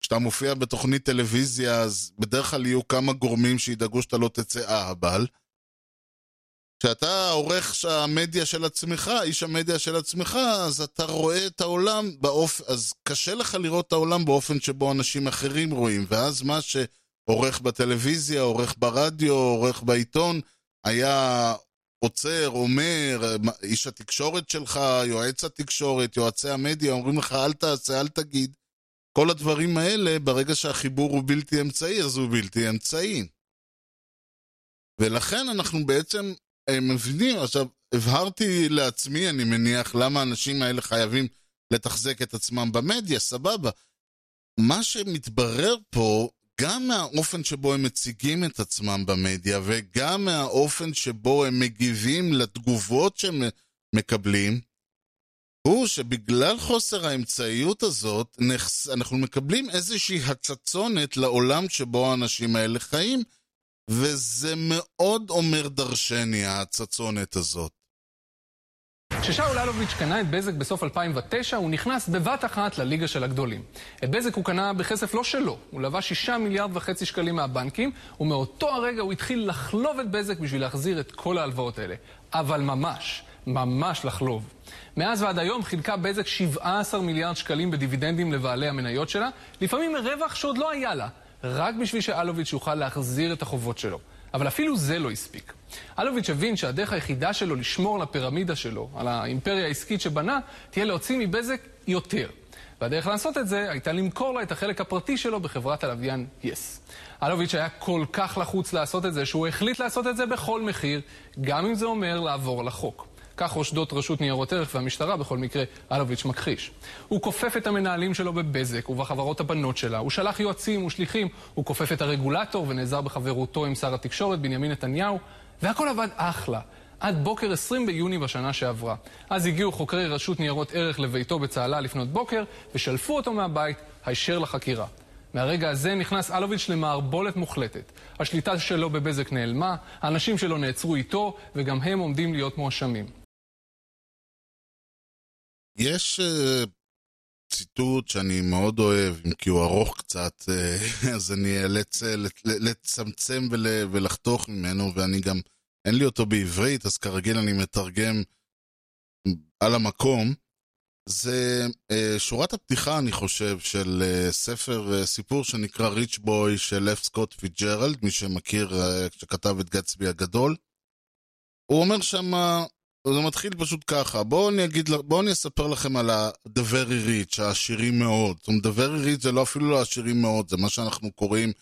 [SPEAKER 2] כשאתה מופיע בתוכנית טלוויזיה, אז בדרך כלל יהיו כמה גורמים שידאגו שאתה לא תצא אהבל. כשאתה עורך המדיה של עצמך, איש המדיה של עצמך, אז אתה רואה את העולם באופן, אז קשה לך לראות את העולם באופן שבו אנשים אחרים רואים, ואז מה שעורך בטלוויזיה, עורך ברדיו, עורך בעיתון, היה עוצר, אומר, איש התקשורת שלך, יועץ התקשורת, יועצי המדיה, אומרים לך אל תעשה, אל תגיד. כל הדברים האלה, ברגע שהחיבור הוא בלתי אמצעי, אז הוא בלתי אמצעי. ולכן אנחנו בעצם הם מבינים, עכשיו, הבהרתי לעצמי, אני מניח, למה האנשים האלה חייבים לתחזק את עצמם במדיה, סבבה. מה שמתברר פה, גם מהאופן שבו הם מציגים את עצמם במדיה, וגם מהאופן שבו הם מגיבים לתגובות שהם מקבלים, הוא שבגלל חוסר האמצעיות הזאת, אנחנו מקבלים איזושהי הצצונת לעולם שבו האנשים האלה חיים, וזה מאוד אומר דרשני, ההצצונת הזאת.
[SPEAKER 5] כששאול אלוביץ' קנה את בזק בסוף 2009, הוא נכנס בבת אחת לליגה של הגדולים. את בזק הוא קנה בכסף לא שלו, הוא לווה שישה מיליארד וחצי שקלים מהבנקים, ומאותו הרגע הוא התחיל לחלוב את בזק בשביל להחזיר את כל ההלוואות האלה. אבל ממש, ממש לחלוב. מאז ועד היום חילקה בזק 17 מיליארד שקלים בדיבידנדים לבעלי המניות שלה, לפעמים רווח שעוד לא היה לה. רק בשביל שאלוביץ' יוכל להחזיר את החובות שלו. אבל אפילו זה לא הספיק. אלוביץ' הבין שהדרך היחידה שלו לשמור על הפירמידה שלו, על האימפריה העסקית שבנה, תהיה להוציא מבזק יותר. והדרך לעשות את זה הייתה למכור לה את החלק הפרטי שלו בחברת הלוויין יס. אלוביץ' היה כל כך לחוץ לעשות את זה, שהוא החליט לעשות את זה בכל מחיר, גם אם זה אומר לעבור לחוק. כך רושדות רשות ניירות ערך והמשטרה בכל מקרה, אלוביץ' מכחיש. הוא כופף את המנהלים שלו בבזק ובחברות הבנות שלה, הוא שלח יועצים ושליחים, הוא כופף את הרגולטור ונעזר בחברותו עם שר התקשורת בנימין נתניהו, והכל עבד אחלה. עד בוקר 20 ביוני בשנה שעברה. אז הגיעו חוקרי רשות ניירות ערך לביתו בצהלה לפנות בוקר ושלפו אותו מהבית הישר לחקירה. מהרגע הזה נכנס אלוביץ' למערבולת מוחלטת. השליטה שלו בבזק נעלמה, האנשים שלו נעצרו איתו, וגם הם עומדים להיות מואשמים.
[SPEAKER 2] יש אה, ציטוט שאני מאוד אוהב, אם כי הוא ארוך קצת, אה, אז אני אאלץ אה, לצמצם ול, ולחתוך ממנו, ואני גם, אין לי אותו בעברית, אז כרגיל אני מתרגם על המקום. זה אה, שורת הפתיחה, אני חושב, של אה, ספר, אה, סיפור שנקרא Rich Boy של אף סקוט פיצג'רלד, מי שמכיר, אה, שכתב את גצבי הגדול. הוא אומר שמה, זה מתחיל פשוט ככה, בואו אני אגיד, בואו אני אספר לכם על Very Rich, העשירים מאוד. זאת אומרת, Very Rich זה לא אפילו לא עשירים מאוד, זה מה שאנחנו קוראים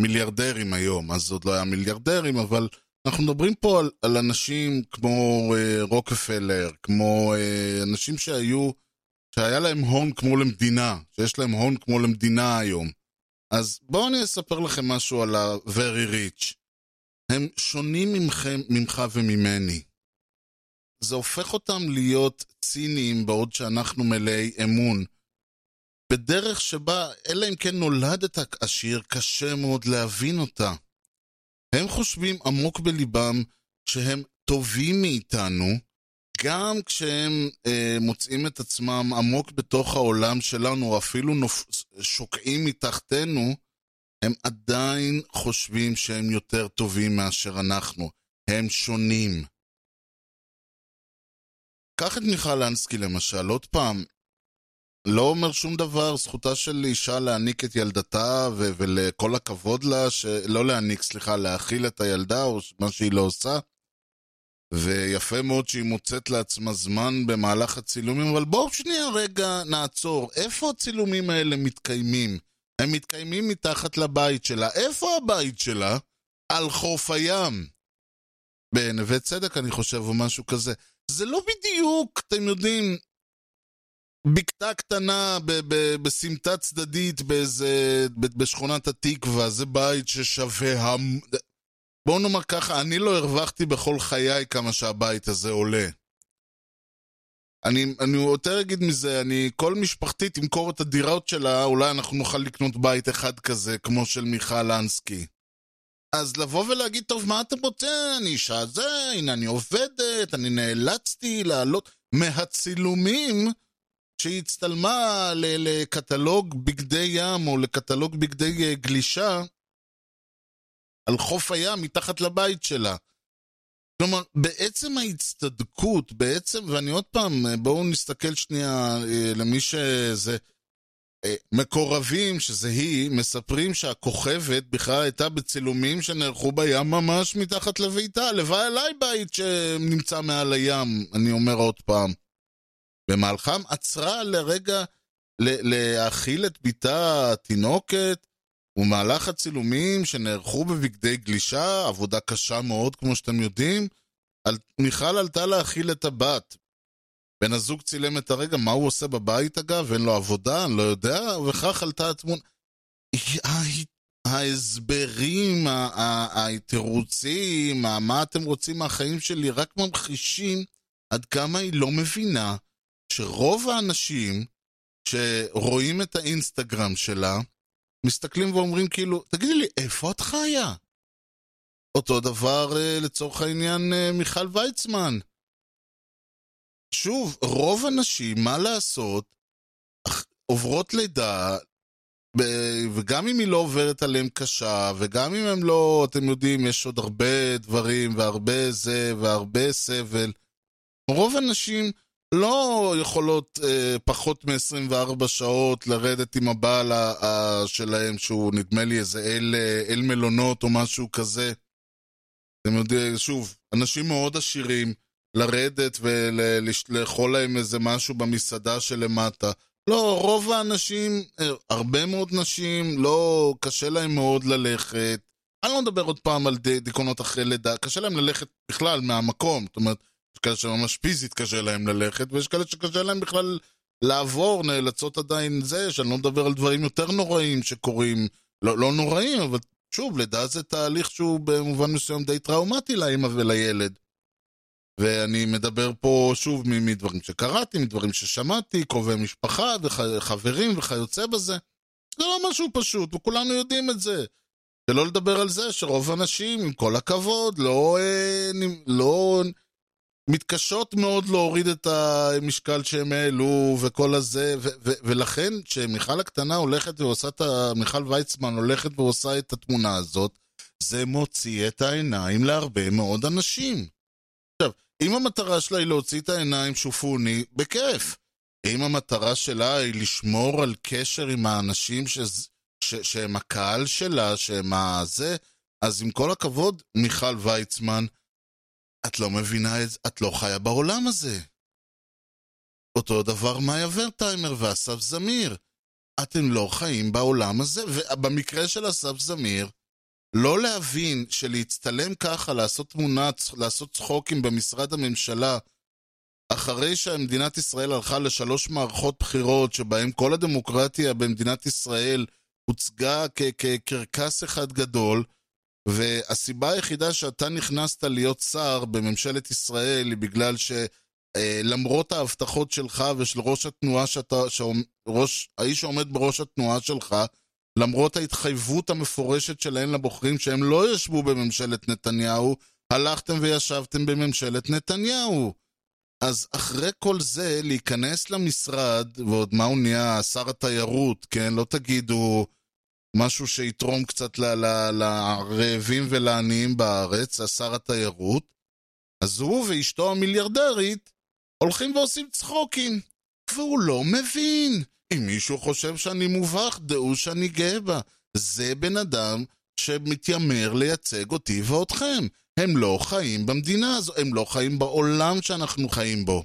[SPEAKER 2] מיליארדרים היום. אז עוד לא היה מיליארדרים, אבל אנחנו מדברים פה על, על אנשים כמו אה, רוקפלר, כמו אה, אנשים שהיו, שהיה להם הון כמו למדינה, שיש להם הון כמו למדינה היום. אז בואו אני אספר לכם משהו על ה-Very Rich. הם שונים ממכם, ממך וממני. זה הופך אותם להיות ציניים בעוד שאנחנו מלאי אמון. בדרך שבה, אלא אם כן נולדת עשיר, קשה מאוד להבין אותה. הם חושבים עמוק בליבם שהם טובים מאיתנו, גם כשהם אה, מוצאים את עצמם עמוק בתוך העולם שלנו, או אפילו נופ... שוקעים מתחתנו, הם עדיין חושבים שהם יותר טובים מאשר אנחנו. הם שונים. קח את מיכל אנסקי למשל, עוד פעם, לא אומר שום דבר, זכותה של אישה להעניק את ילדתה, ו- ולכל הכבוד לה, ש- לא להעניק, סליחה, להאכיל את הילדה, או מה שהיא לא עושה. ויפה מאוד שהיא מוצאת לעצמה זמן במהלך הצילומים, אבל בואו שנייה רגע נעצור. איפה הצילומים האלה מתקיימים? הם מתקיימים מתחת לבית שלה. איפה הבית שלה? על חוף הים. בנווה צדק, אני חושב, או משהו כזה. זה לא בדיוק, אתם יודעים, בקתה קטנה בסמטה צדדית באיזה, בשכונת התקווה, זה בית ששווה המ... בואו נאמר ככה, אני לא הרווחתי בכל חיי כמה שהבית הזה עולה. אני, אני יותר אגיד מזה, אני, כל משפחתי תמכור את הדירות שלה, אולי אנחנו נוכל לקנות בית אחד כזה, כמו של מיכל אנסקי. אז לבוא ולהגיד, טוב, מה אתה רוצה? אני אישה זה, הנה אני עובדת, אני נאלצתי לעלות מהצילומים שהיא הצטלמה לקטלוג בגדי ים או לקטלוג בגדי אה, גלישה על חוף הים מתחת לבית שלה. כלומר, בעצם ההצטדקות, בעצם, ואני עוד פעם, אה, בואו נסתכל שנייה אה, למי שזה... מקורבים, שזה היא, מספרים שהכוכבת בכלל הייתה בצילומים שנערכו בים ממש מתחת לביתה. הלוואי עליי בית שנמצא מעל הים, אני אומר עוד פעם. במהלכם עצרה לרגע להאכיל את בתה התינוקת, ומהלך הצילומים שנערכו בבגדי גלישה, עבודה קשה מאוד כמו שאתם יודעים. מיכל עלתה להאכיל את הבת. בן הזוג צילם את הרגע, מה הוא עושה בבית אגב? אין לו עבודה, אני לא יודע, וכך עלתה התמונה. ההסברים, התירוצים, מה אתם רוצים מהחיים שלי, רק ממחישים עד כמה היא לא מבינה שרוב האנשים שרואים את האינסטגרם שלה, מסתכלים ואומרים כאילו, תגידי לי, איפה את חיה? אותו דבר אה, לצורך העניין אה, מיכל ויצמן. שוב, רוב הנשים, מה לעשות, עוברות לידה, וגם אם היא לא עוברת עליהם קשה, וגם אם הם לא, אתם יודעים, יש עוד הרבה דברים, והרבה זה, והרבה סבל, רוב הנשים לא יכולות אה, פחות מ-24 שעות לרדת עם הבעל ה- שלהם, שהוא נדמה לי איזה אל, אה, אל מלונות או משהו כזה. אתם יודעים, שוב, אנשים מאוד עשירים, לרדת ולאכול להם איזה משהו במסעדה שלמטה. לא, רוב האנשים, אה, הרבה מאוד נשים, לא, קשה להם מאוד ללכת. אני לא מדבר עוד פעם על דיכאונות אחרי לידה, קשה להם ללכת בכלל מהמקום. זאת אומרת, יש כאלה שממש פיזית קשה להם ללכת, ויש כאלה שקשה להם בכלל לעבור, נאלצות עדיין זה, שאני לא מדבר על דברים יותר נוראים שקורים, לא, לא נוראים, אבל שוב, לידה זה תהליך שהוא במובן מסוים די טראומטי לאמא ולילד. ואני מדבר פה שוב מדברים שקראתי, מדברים ששמעתי, קרובי משפחה וחברים וכיוצא בזה. זה לא משהו פשוט, וכולנו יודעים את זה. שלא לדבר על זה שרוב האנשים, עם כל הכבוד, לא, אה, לא מתקשות מאוד להוריד את המשקל שהם העלו וכל הזה, ו- ו- ולכן כשמיכל הקטנה הולכת ועושה את ה... מיכל ויצמן הולכת ועושה את התמונה הזאת, זה מוציא את העיניים להרבה מאוד אנשים. עכשיו, אם המטרה שלה היא להוציא את העיניים שופוני, בכיף. אם המטרה שלה היא לשמור על קשר עם האנשים ש... ש... שהם הקהל שלה, שהם הזה, אז עם כל הכבוד, מיכל ויצמן, את לא מבינה את זה, את לא חיה בעולם הזה. אותו דבר מאיה ורטהיימר ואסף זמיר. אתם לא חיים בעולם הזה, ובמקרה של אסף זמיר, לא להבין שלהצטלם ככה, לעשות תמונה, לעשות צחוקים במשרד הממשלה, אחרי שמדינת ישראל הלכה לשלוש מערכות בחירות, שבהן כל הדמוקרטיה במדינת ישראל הוצגה כקרקס אחד גדול, והסיבה היחידה שאתה נכנסת להיות שר בממשלת ישראל היא בגלל שלמרות ההבטחות שלך ושל ראש התנועה שאתה, שראש, האיש שעומד בראש התנועה שלך, למרות ההתחייבות המפורשת שלהם לבוחרים שהם לא ישבו בממשלת נתניהו, הלכתם וישבתם בממשלת נתניהו. אז אחרי כל זה, להיכנס למשרד, ועוד מה הוא נהיה, שר התיירות, כן? לא תגידו משהו שיתרום קצת לרעבים ולעניים בארץ, שר התיירות. אז הוא ואשתו המיליארדרית הולכים ועושים צחוקים. והוא לא מבין. אם מישהו חושב שאני מובך, דעו שאני גאה בה. זה בן אדם שמתיימר לייצג אותי ואותכם. הם לא חיים במדינה הזו, הם לא חיים בעולם שאנחנו חיים בו.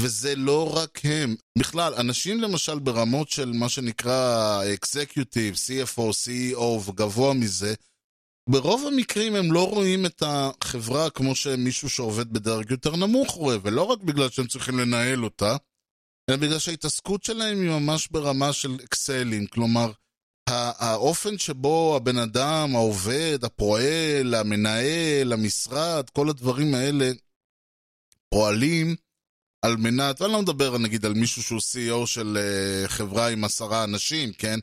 [SPEAKER 2] וזה לא רק הם. בכלל, אנשים למשל ברמות של מה שנקרא אקזקיוטיב, CFO, CEO וגבוה מזה, ברוב המקרים הם לא רואים את החברה כמו שמישהו שעובד בדרג יותר נמוך רואה, ולא רק בגלל שהם צריכים לנהל אותה, אלא בגלל שההתעסקות שלהם היא ממש ברמה של אקסלים, כלומר, האופן שבו הבן אדם, העובד, הפועל, המנהל, המשרד, כל הדברים האלה פועלים על מנת, ואני לא מדבר נגיד על מישהו שהוא CEO של uh, חברה עם עשרה אנשים, כן?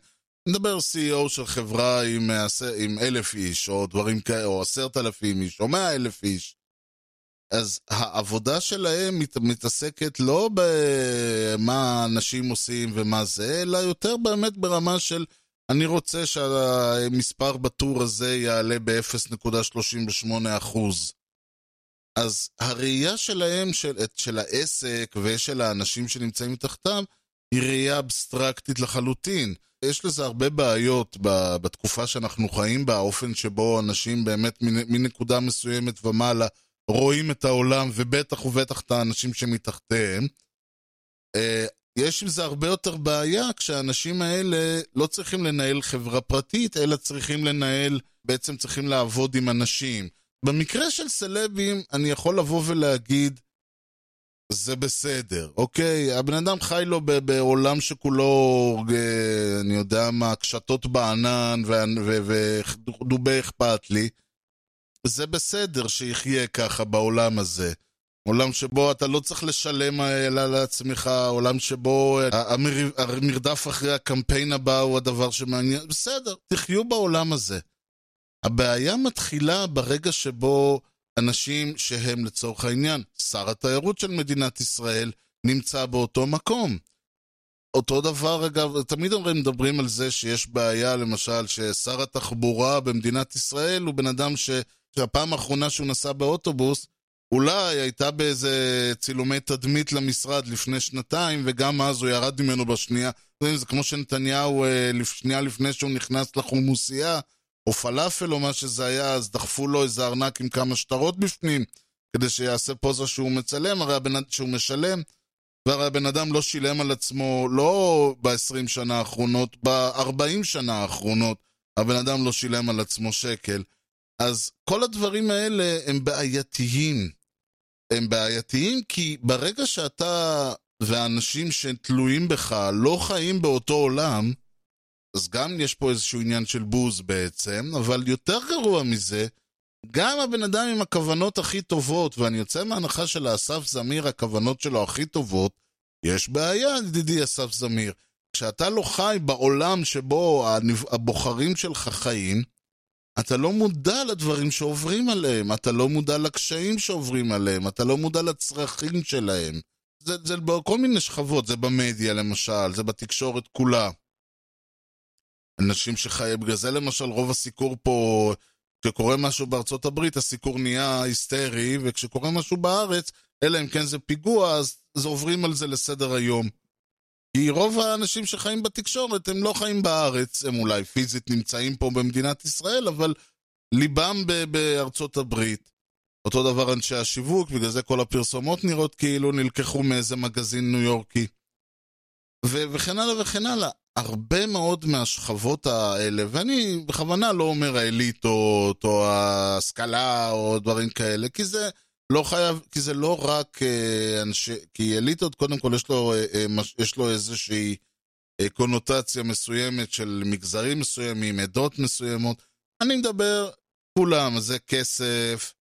[SPEAKER 2] אני מדבר CEO של חברה עם, עם אלף איש, או דברים כאלה, או עשרת אלפים איש, או מאה אלף איש. אז העבודה שלהם מת, מתעסקת לא במה אנשים עושים ומה זה, אלא יותר באמת ברמה של אני רוצה שהמספר בטור הזה יעלה ב-0.38%. אז הראייה שלהם, של, של העסק ושל האנשים שנמצאים מתחתם, היא ראייה אבסטרקטית לחלוטין. יש לזה הרבה בעיות בתקופה שאנחנו חיים בה, האופן שבו אנשים באמת מנקודה מסוימת ומעלה רואים את העולם, ובטח ובטח את האנשים שמתחתיהם. יש עם זה הרבה יותר בעיה כשהאנשים האלה לא צריכים לנהל חברה פרטית, אלא צריכים לנהל, בעצם צריכים לעבוד עם אנשים. במקרה של סלבים, אני יכול לבוא ולהגיד, זה בסדר, אוקיי? הבן אדם חי לו בעולם שכולו, אה, אני יודע מה, קשתות בענן ודובי אכפת לי. זה בסדר שיחיה ככה בעולם הזה. עולם שבו אתה לא צריך לשלם אלא לעצמך, עולם שבו המר... המרדף אחרי הקמפיין הבא הוא הדבר שמעניין, בסדר, תחיו בעולם הזה. הבעיה מתחילה ברגע שבו אנשים שהם לצורך העניין, שר התיירות של מדינת ישראל, נמצא באותו מקום. אותו דבר, אגב, תמיד מדברים על זה שיש בעיה, למשל, ששר התחבורה במדינת ישראל הוא בן אדם ש... שהפעם האחרונה שהוא נסע באוטובוס, אולי הייתה באיזה צילומי תדמית למשרד לפני שנתיים, וגם אז הוא ירד ממנו בשנייה. זה כמו שנתניהו, אה, שנייה לפני שהוא נכנס לחומוסייה, או פלאפל או מה שזה היה, אז דחפו לו איזה ארנק עם כמה שטרות בפנים, כדי שיעשה פוזה שהוא מצלם, הרי הבן, שהוא משלם, והרי הבן אדם לא שילם על עצמו, לא ב-20 שנה האחרונות, ב-40 שנה האחרונות, הבן אדם לא שילם על עצמו שקל. אז כל הדברים האלה הם בעייתיים. הם בעייתיים כי ברגע שאתה והאנשים שתלויים בך לא חיים באותו עולם, אז גם יש פה איזשהו עניין של בוז בעצם, אבל יותר גרוע מזה, גם הבן אדם עם הכוונות הכי טובות, ואני יוצא מהנחה של אסף זמיר, הכוונות שלו הכי טובות, יש בעיה, ידידי אסף זמיר. כשאתה לא חי בעולם שבו הבוחרים שלך חיים, אתה לא מודע לדברים שעוברים עליהם, אתה לא מודע לקשיים שעוברים עליהם, אתה לא מודע לצרכים שלהם. זה, זה בכל מיני שכבות, זה במדיה למשל, זה בתקשורת כולה. אנשים שחיים, בגלל זה למשל רוב הסיקור פה, כשקורה משהו בארצות הברית, הסיקור נהיה היסטרי, וכשקורה משהו בארץ, אלא אם כן זה פיגוע, אז, אז עוברים על זה לסדר היום. כי רוב האנשים שחיים בתקשורת הם לא חיים בארץ, הם אולי פיזית נמצאים פה במדינת ישראל, אבל ליבם בארצות הברית. אותו דבר אנשי השיווק, בגלל זה כל הפרסומות נראות כאילו נלקחו מאיזה מגזין ניו יורקי. ו- וכן הלאה וכן הלאה. הרבה מאוד מהשכבות האלה, ואני בכוונה לא אומר האליטות או ההשכלה או דברים כאלה, כי זה לא חייב, כי זה לא רק אה, אנשי, כי אליטות קודם כל יש לו, אה, אה, יש לו איזושהי קונוטציה מסוימת של מגזרים מסוימים, עדות מסוימות. אני מדבר, כולם, זה כסף,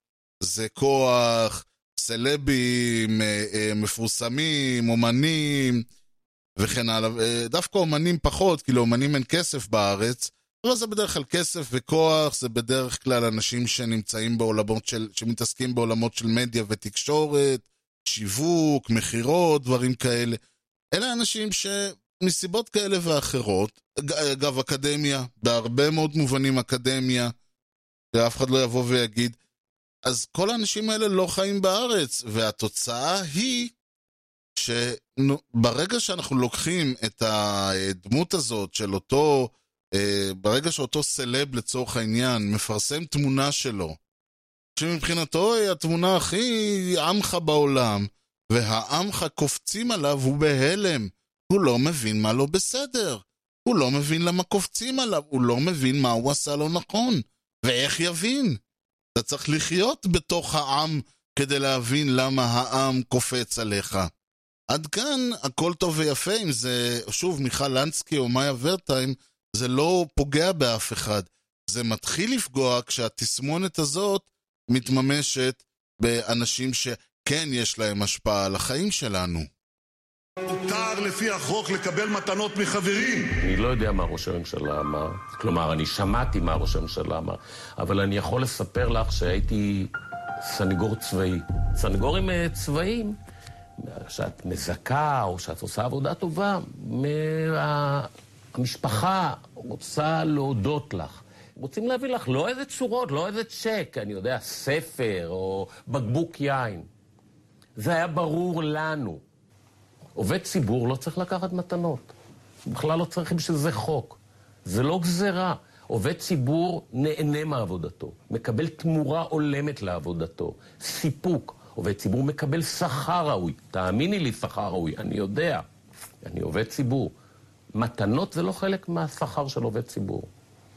[SPEAKER 2] זה כוח, סלבים, מפורסמים, אומנים וכן הלאה. דווקא אומנים פחות, כי לאומנים אין כסף בארץ, אבל זה בדרך כלל כסף וכוח, זה בדרך כלל אנשים שנמצאים בעולמות של, שמתעסקים בעולמות של מדיה ותקשורת, שיווק, מכירות, דברים כאלה. אלה אנשים שמסיבות כאלה ואחרות, אגב, אקדמיה, בהרבה מאוד מובנים אקדמיה, ואף אחד לא יבוא ויגיד, אז כל האנשים האלה לא חיים בארץ, והתוצאה היא שברגע שאנחנו לוקחים את הדמות הזאת של אותו, ברגע שאותו סלב לצורך העניין מפרסם תמונה שלו, שמבחינתו היא התמונה הכי עמך בעולם, והעמך קופצים עליו, הוא בהלם. הוא לא מבין מה לא בסדר. הוא לא מבין למה קופצים עליו, הוא לא מבין מה הוא עשה לא נכון. ואיך יבין? אתה צריך לחיות בתוך העם כדי להבין למה העם קופץ עליך. עד כאן הכל טוב ויפה אם זה, שוב, מיכל לנסקי או מאיה ורטיים, זה לא פוגע באף אחד. זה מתחיל לפגוע כשהתסמונת הזאת מתממשת באנשים שכן יש להם השפעה על החיים שלנו.
[SPEAKER 6] מותר לפי החוק לקבל מתנות מחברים.
[SPEAKER 7] אני לא יודע מה ראש הממשלה אמר, כלומר, אני שמעתי מה ראש הממשלה אמר, אבל אני יכול לספר לך שהייתי סנגור צבאי. סנגורים אה, צבאיים, שאת מזכה או שאת עושה עבודה טובה, מה... המשפחה רוצה להודות לך. רוצים להביא לך לא איזה צורות, לא איזה צ'ק, אני יודע, ספר או בקבוק יין. זה היה ברור לנו. עובד ציבור לא צריך לקחת מתנות. בכלל לא צריך בשביל זה חוק. זה לא גזירה. עובד ציבור נהנה מעבודתו, מקבל תמורה הולמת לעבודתו, סיפוק. עובד ציבור מקבל שכר ראוי. תאמיני לי, שכר ראוי, אני יודע. אני עובד ציבור. מתנות זה לא חלק מהשכר של עובד ציבור.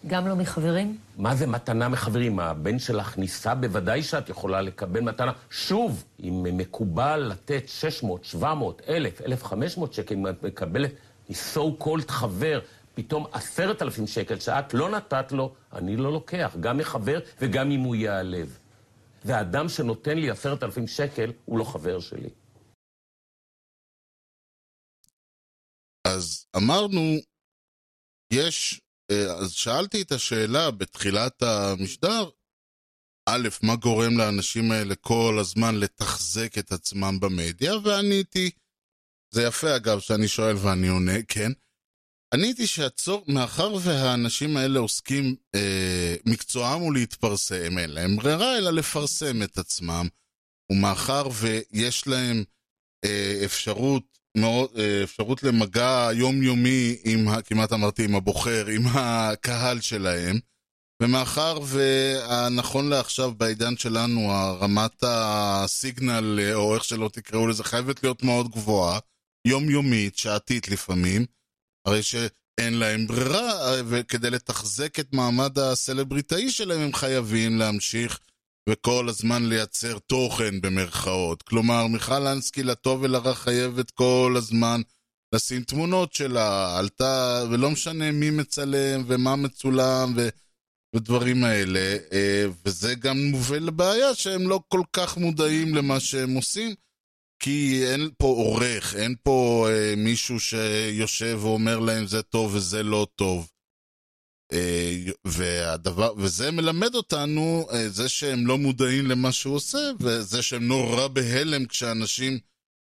[SPEAKER 8] גם לא מחברים?
[SPEAKER 7] מה זה מתנה מחברים? הבן שלך ניסה, בוודאי שאת יכולה לקבל מתנה. שוב, אם מקובל לתת 600, 700, 1,000, 1,500 שקל, אם את מקבלת so called חבר, פתאום עשרת אלפים שקל שאת לא נתת לו, אני לא לוקח, גם מחבר וגם אם הוא ייעלב. ואדם שנותן לי עשרת אלפים שקל, הוא לא חבר שלי.
[SPEAKER 2] אז אמרנו, יש אה, אז שאלתי את השאלה בתחילת המשדר, א', מה גורם לאנשים האלה כל הזמן לתחזק את עצמם במדיה, ועניתי, זה יפה אגב שאני שואל ואני עונה, כן, עניתי שהצור, מאחר והאנשים האלה עוסקים, אה, מקצועם הוא להתפרסם, אין להם ברירה אלא לפרסם את עצמם, ומאחר ויש להם אה, אפשרות מאוד, אה, אפשרות למגע יומיומי עם, כמעט אמרתי, עם הבוחר, עם הקהל שלהם. ומאחר והנכון לעכשיו בעידן שלנו, הרמת הסיגנל, או איך שלא תקראו לזה, חייבת להיות מאוד גבוהה, יומיומית, שעתית לפעמים, הרי שאין להם ברירה, וכדי לתחזק את מעמד הסלבריטאי שלהם הם חייבים להמשיך וכל הזמן לייצר תוכן במרכאות. כלומר, מיכל אנסקי לטוב ולרע חייבת כל הזמן לשים תמונות שלה, עלתה, ולא משנה מי מצלם ומה מצולם ו... ודברים האלה, אה, וזה גם מוביל לבעיה שהם לא כל כך מודעים למה שהם עושים, כי אין פה עורך, אין פה אה, מישהו שיושב ואומר להם זה טוב וזה לא טוב. אה, והדבר, וזה מלמד אותנו, אה, זה שהם לא מודעים למה שהוא עושה, וזה שהם נורא בהלם כשאנשים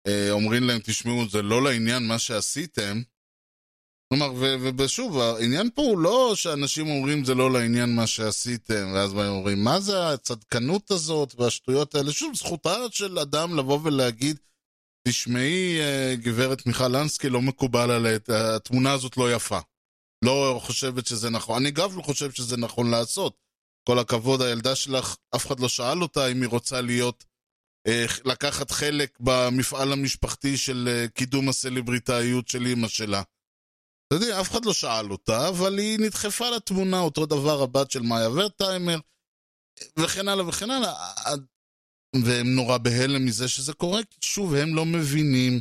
[SPEAKER 2] אה, אומרים להם, תשמעו, זה לא לעניין מה שעשיתם. כלומר, ושוב, העניין פה הוא לא שאנשים אומרים זה לא לעניין מה שעשיתם, ואז הם אומרים, מה זה הצדקנות הזאת והשטויות האלה? שוב, זכותה של אדם לבוא ולהגיד, תשמעי, גברת מיכל אנסקי, לא מקובל עליה, התמונה הזאת לא יפה. לא חושבת שזה נכון. אני גם לא חושב שזה נכון לעשות. כל הכבוד, הילדה שלך, אף אחד לא שאל אותה אם היא רוצה להיות, אה, לקחת חלק במפעל המשפחתי של אה, קידום הסלבריטאיות של אימא שלה. אתה יודע, אף אחד לא שאל אותה, אבל היא נדחפה לתמונה, אותו דבר הבת של מאיה ורטהיימר, וכן הלאה וכן הלאה. והם נורא בהלם מזה שזה קורה, כי שוב, הם לא מבינים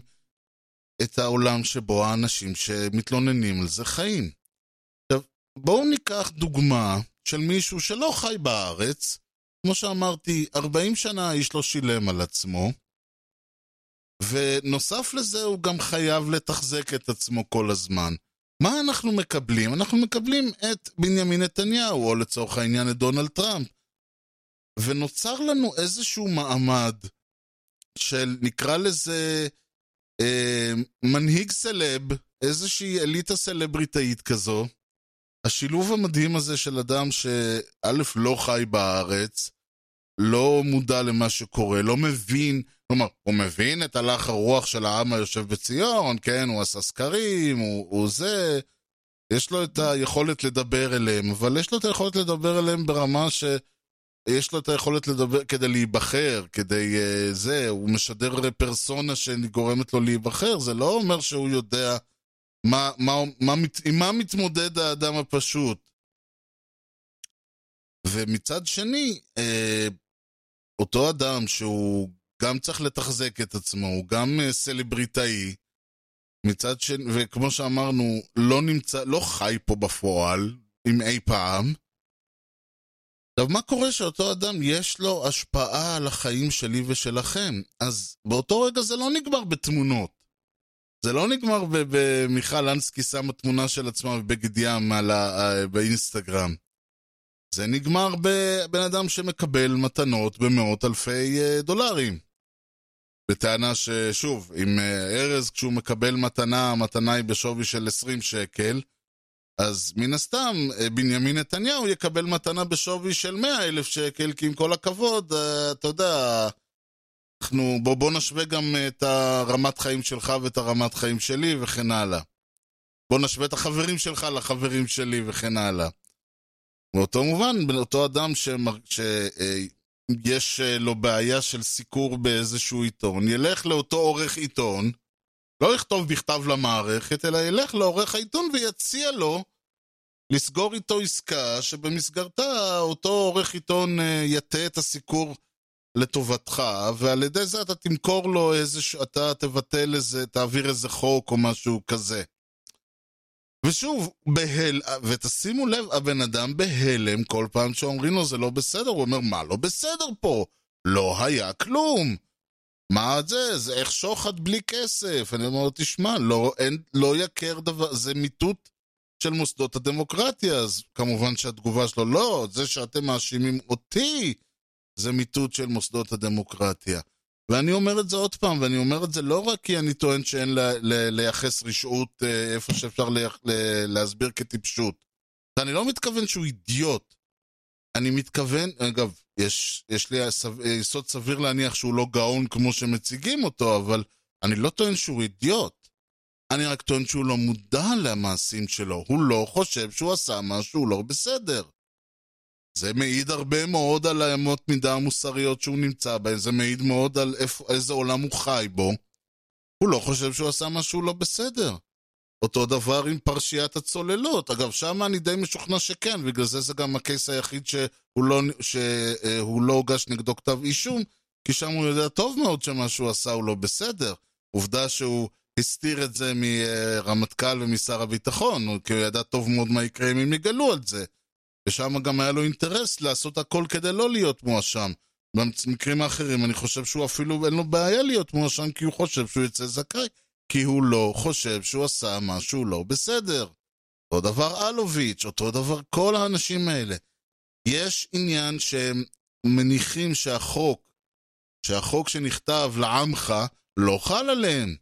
[SPEAKER 2] את העולם שבו האנשים שמתלוננים על זה חיים. בואו ניקח דוגמה של מישהו שלא חי בארץ, כמו שאמרתי, 40 שנה האיש לא שילם על עצמו, ונוסף לזה הוא גם חייב לתחזק את עצמו כל הזמן. מה אנחנו מקבלים? אנחנו מקבלים את בנימין נתניהו, או לצורך העניין את דונלד טראמפ. ונוצר לנו איזשהו מעמד של, נקרא לזה, אה, מנהיג סלב, איזושהי אליטה סלבריטאית כזו. השילוב המדהים הזה של אדם שא' לא חי בארץ, לא מודע למה שקורה, לא מבין, כלומר, הוא מבין את הלך הרוח של העם היושב בציון, כן, הוא עשה סקרים, הוא, הוא זה, יש לו את היכולת לדבר אליהם, אבל יש לו את היכולת לדבר אליהם ברמה ש... יש לו את היכולת לדבר כדי להיבחר, כדי uh, זה, הוא משדר פרסונה שגורמת לו להיבחר, זה לא אומר שהוא יודע מה, מה, מה, עם מה מתמודד האדם הפשוט. ומצד שני, uh, אותו אדם שהוא גם צריך לתחזק את עצמו, הוא גם uh, סלבריטאי, מצד שני, וכמו שאמרנו, לא נמצא, לא חי פה בפועל, אם אי פעם, עכשיו, מה קורה שאותו אדם יש לו השפעה על החיים שלי ושלכם? אז באותו רגע זה לא נגמר בתמונות. זה לא נגמר במיכל אנסקי שמה תמונה של עצמה בבגד ים ה... באינסטגרם. זה נגמר בבן אדם שמקבל מתנות במאות אלפי אה, דולרים. בטענה ששוב, אם אה, ארז כשהוא מקבל מתנה, המתנה היא בשווי של 20 שקל, אז מן הסתם, אה, בנימין נתניהו יקבל מתנה בשווי של 100 אלף שקל, כי עם כל הכבוד, אתה יודע, אנחנו, בוא, בוא נשווה גם את הרמת חיים שלך ואת הרמת חיים שלי וכן הלאה. בוא נשווה את החברים שלך לחברים שלי וכן הלאה. באותו מובן, אותו אדם שיש אה, לו בעיה של סיקור באיזשהו עיתון, ילך לאותו עורך עיתון, לא יכתוב בכתב למערכת, אלא ילך לעורך העיתון ויציע לו לסגור איתו עסקה שבמסגרתה אותו עורך עיתון אה, יטה את הסיקור לטובתך, ועל ידי זה אתה תמכור לו איזה, אתה תבטל איזה, תעביר איזה חוק או משהו כזה. ושוב, בהל... ותשימו לב, הבן אדם בהלם כל פעם שאומרים לו זה לא בסדר, הוא אומר, מה לא בסדר פה? לא היה כלום. מה זה? זה איך שוחד בלי כסף. אני אומר, תשמע, לא, אין, לא יקר דבר, זה מיטוט של מוסדות הדמוקרטיה. אז כמובן שהתגובה שלו, לא, זה שאתם מאשימים אותי, זה מיטוט של מוסדות הדמוקרטיה. ואני אומר את זה עוד פעם, ואני אומר את זה לא רק כי אני טוען שאין ל, ל, לייחס רשעות אה, איפה שאפשר ל, להסביר כטיפשות. ואני לא מתכוון שהוא אידיוט. אני מתכוון, אגב, יש, יש לי יסוד סביר להניח שהוא לא גאון כמו שמציגים אותו, אבל אני לא טוען שהוא אידיוט. אני רק טוען שהוא לא מודע למעשים שלו. הוא לא חושב שהוא עשה משהו לא בסדר. זה מעיד הרבה מאוד על האמות מידה המוסריות שהוא נמצא בהן, זה מעיד מאוד על איפה, איזה עולם הוא חי בו. הוא לא חושב שהוא עשה משהו לא בסדר. אותו דבר עם פרשיית הצוללות. אגב, שם אני די משוכנע שכן, בגלל זה זה גם הקייס היחיד שהוא לא, שהוא לא הוגש נגדו כתב אישום, כי שם הוא יודע טוב מאוד שמה שהוא עשה הוא לא בסדר. עובדה שהוא הסתיר את זה מרמטכ"ל ומשר הביטחון, כי הוא ידע טוב מאוד מה יקרה אם הם יגלו על זה. ושם גם היה לו אינטרס לעשות הכל כדי לא להיות מואשם. במקרים האחרים אני חושב שהוא אפילו אין לו בעיה להיות מואשם כי הוא חושב שהוא יצא זכאי. כי הוא לא חושב שהוא עשה משהו לא בסדר. אותו דבר אלוביץ', אותו דבר כל האנשים האלה. יש עניין שהם מניחים שהחוק, שהחוק שנכתב לעמך, לא חל עליהם.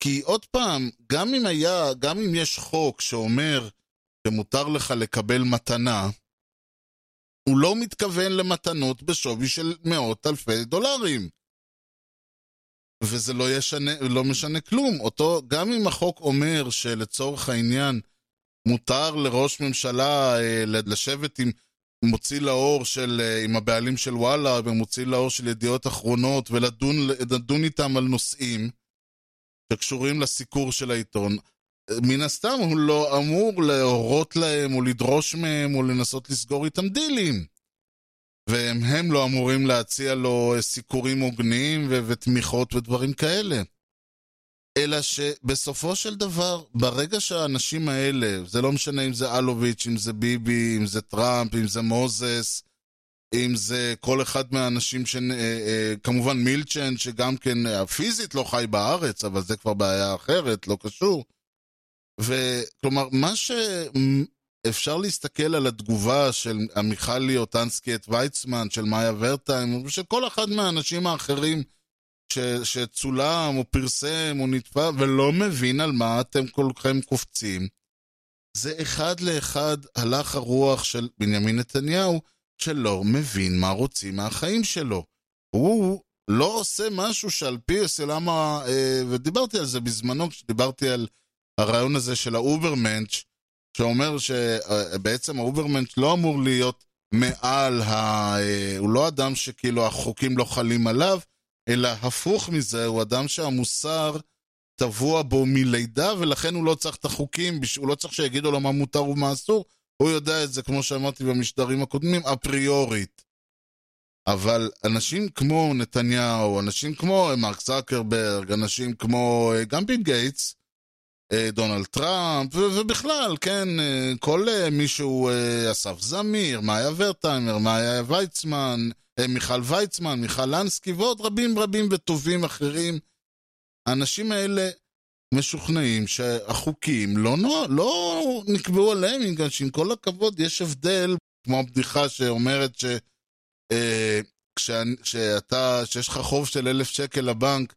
[SPEAKER 2] כי עוד פעם, גם אם היה, גם אם יש חוק שאומר שמותר לך לקבל מתנה, הוא לא מתכוון למתנות בשווי של מאות אלפי דולרים. וזה לא, ישנה, לא משנה כלום. אותו, גם אם החוק אומר שלצורך העניין מותר לראש ממשלה אה, לשבת עם מוציא לאור של, אה, עם הבעלים של וואלה ומוציא לאור של ידיעות אחרונות ולדון איתם על נושאים שקשורים לסיקור של העיתון, מן הסתם הוא לא אמור להורות להם או לדרוש מהם או לנסות לסגור איתם דילים. והם לא אמורים להציע לו סיקורים הוגנים ו- ותמיכות ודברים כאלה. אלא שבסופו של דבר, ברגע שהאנשים האלה, זה לא משנה אם זה אלוביץ', אם זה ביבי, אם זה טראמפ, אם זה מוזס, אם זה כל אחד מהאנשים, ש... אה, אה, כמובן מילצ'ן, שגם כן אה, פיזית לא חי בארץ, אבל זה כבר בעיה אחרת, לא קשור. וכלומר, מה שאפשר להסתכל על התגובה של עמיחלי אוטנסקי את ויצמן, של מאיה ורטהיים, ושל כל אחד מהאנשים האחרים ש, שצולם או פרסם או נתפס, ולא מבין על מה אתם כולכם קופצים. זה אחד לאחד הלך הרוח של בנימין נתניהו, שלא מבין מה רוצים מהחיים שלו. הוא לא עושה משהו שעל פי למה, אה, ודיברתי על זה בזמנו, כשדיברתי על הרעיון הזה של ה Übermensch, שאומר שבעצם ה Übermensch לא אמור להיות מעל ה... אה, הוא לא אדם שכאילו החוקים לא חלים עליו, אלא הפוך מזה, הוא אדם שהמוסר טבוע בו מלידה, ולכן הוא לא צריך את החוקים, הוא לא צריך שיגידו לו מה מותר ומה אסור, הוא יודע את זה, כמו שאמרתי במשדרים הקודמים, אפריורית. אבל אנשים כמו נתניהו, אנשים כמו מרק זקרברג, אנשים כמו אה, גם ביל גייטס, אה, דונלד טראמפ, ובכלל, כן, אה, כל מישהו, אסף זמיר, מאיה ורטהיימר, מאיה ויצמן, מיכל ויצמן, מיכל לנסקי ועוד רבים רבים וטובים אחרים, האנשים האלה משוכנעים שהחוקים לא, לא, לא נקבעו עליהם, בגלל שעם כל הכבוד יש הבדל, כמו הבדיחה שאומרת ש... אה, כשאתה, כשיש לך חוב של אלף שקל לבנק,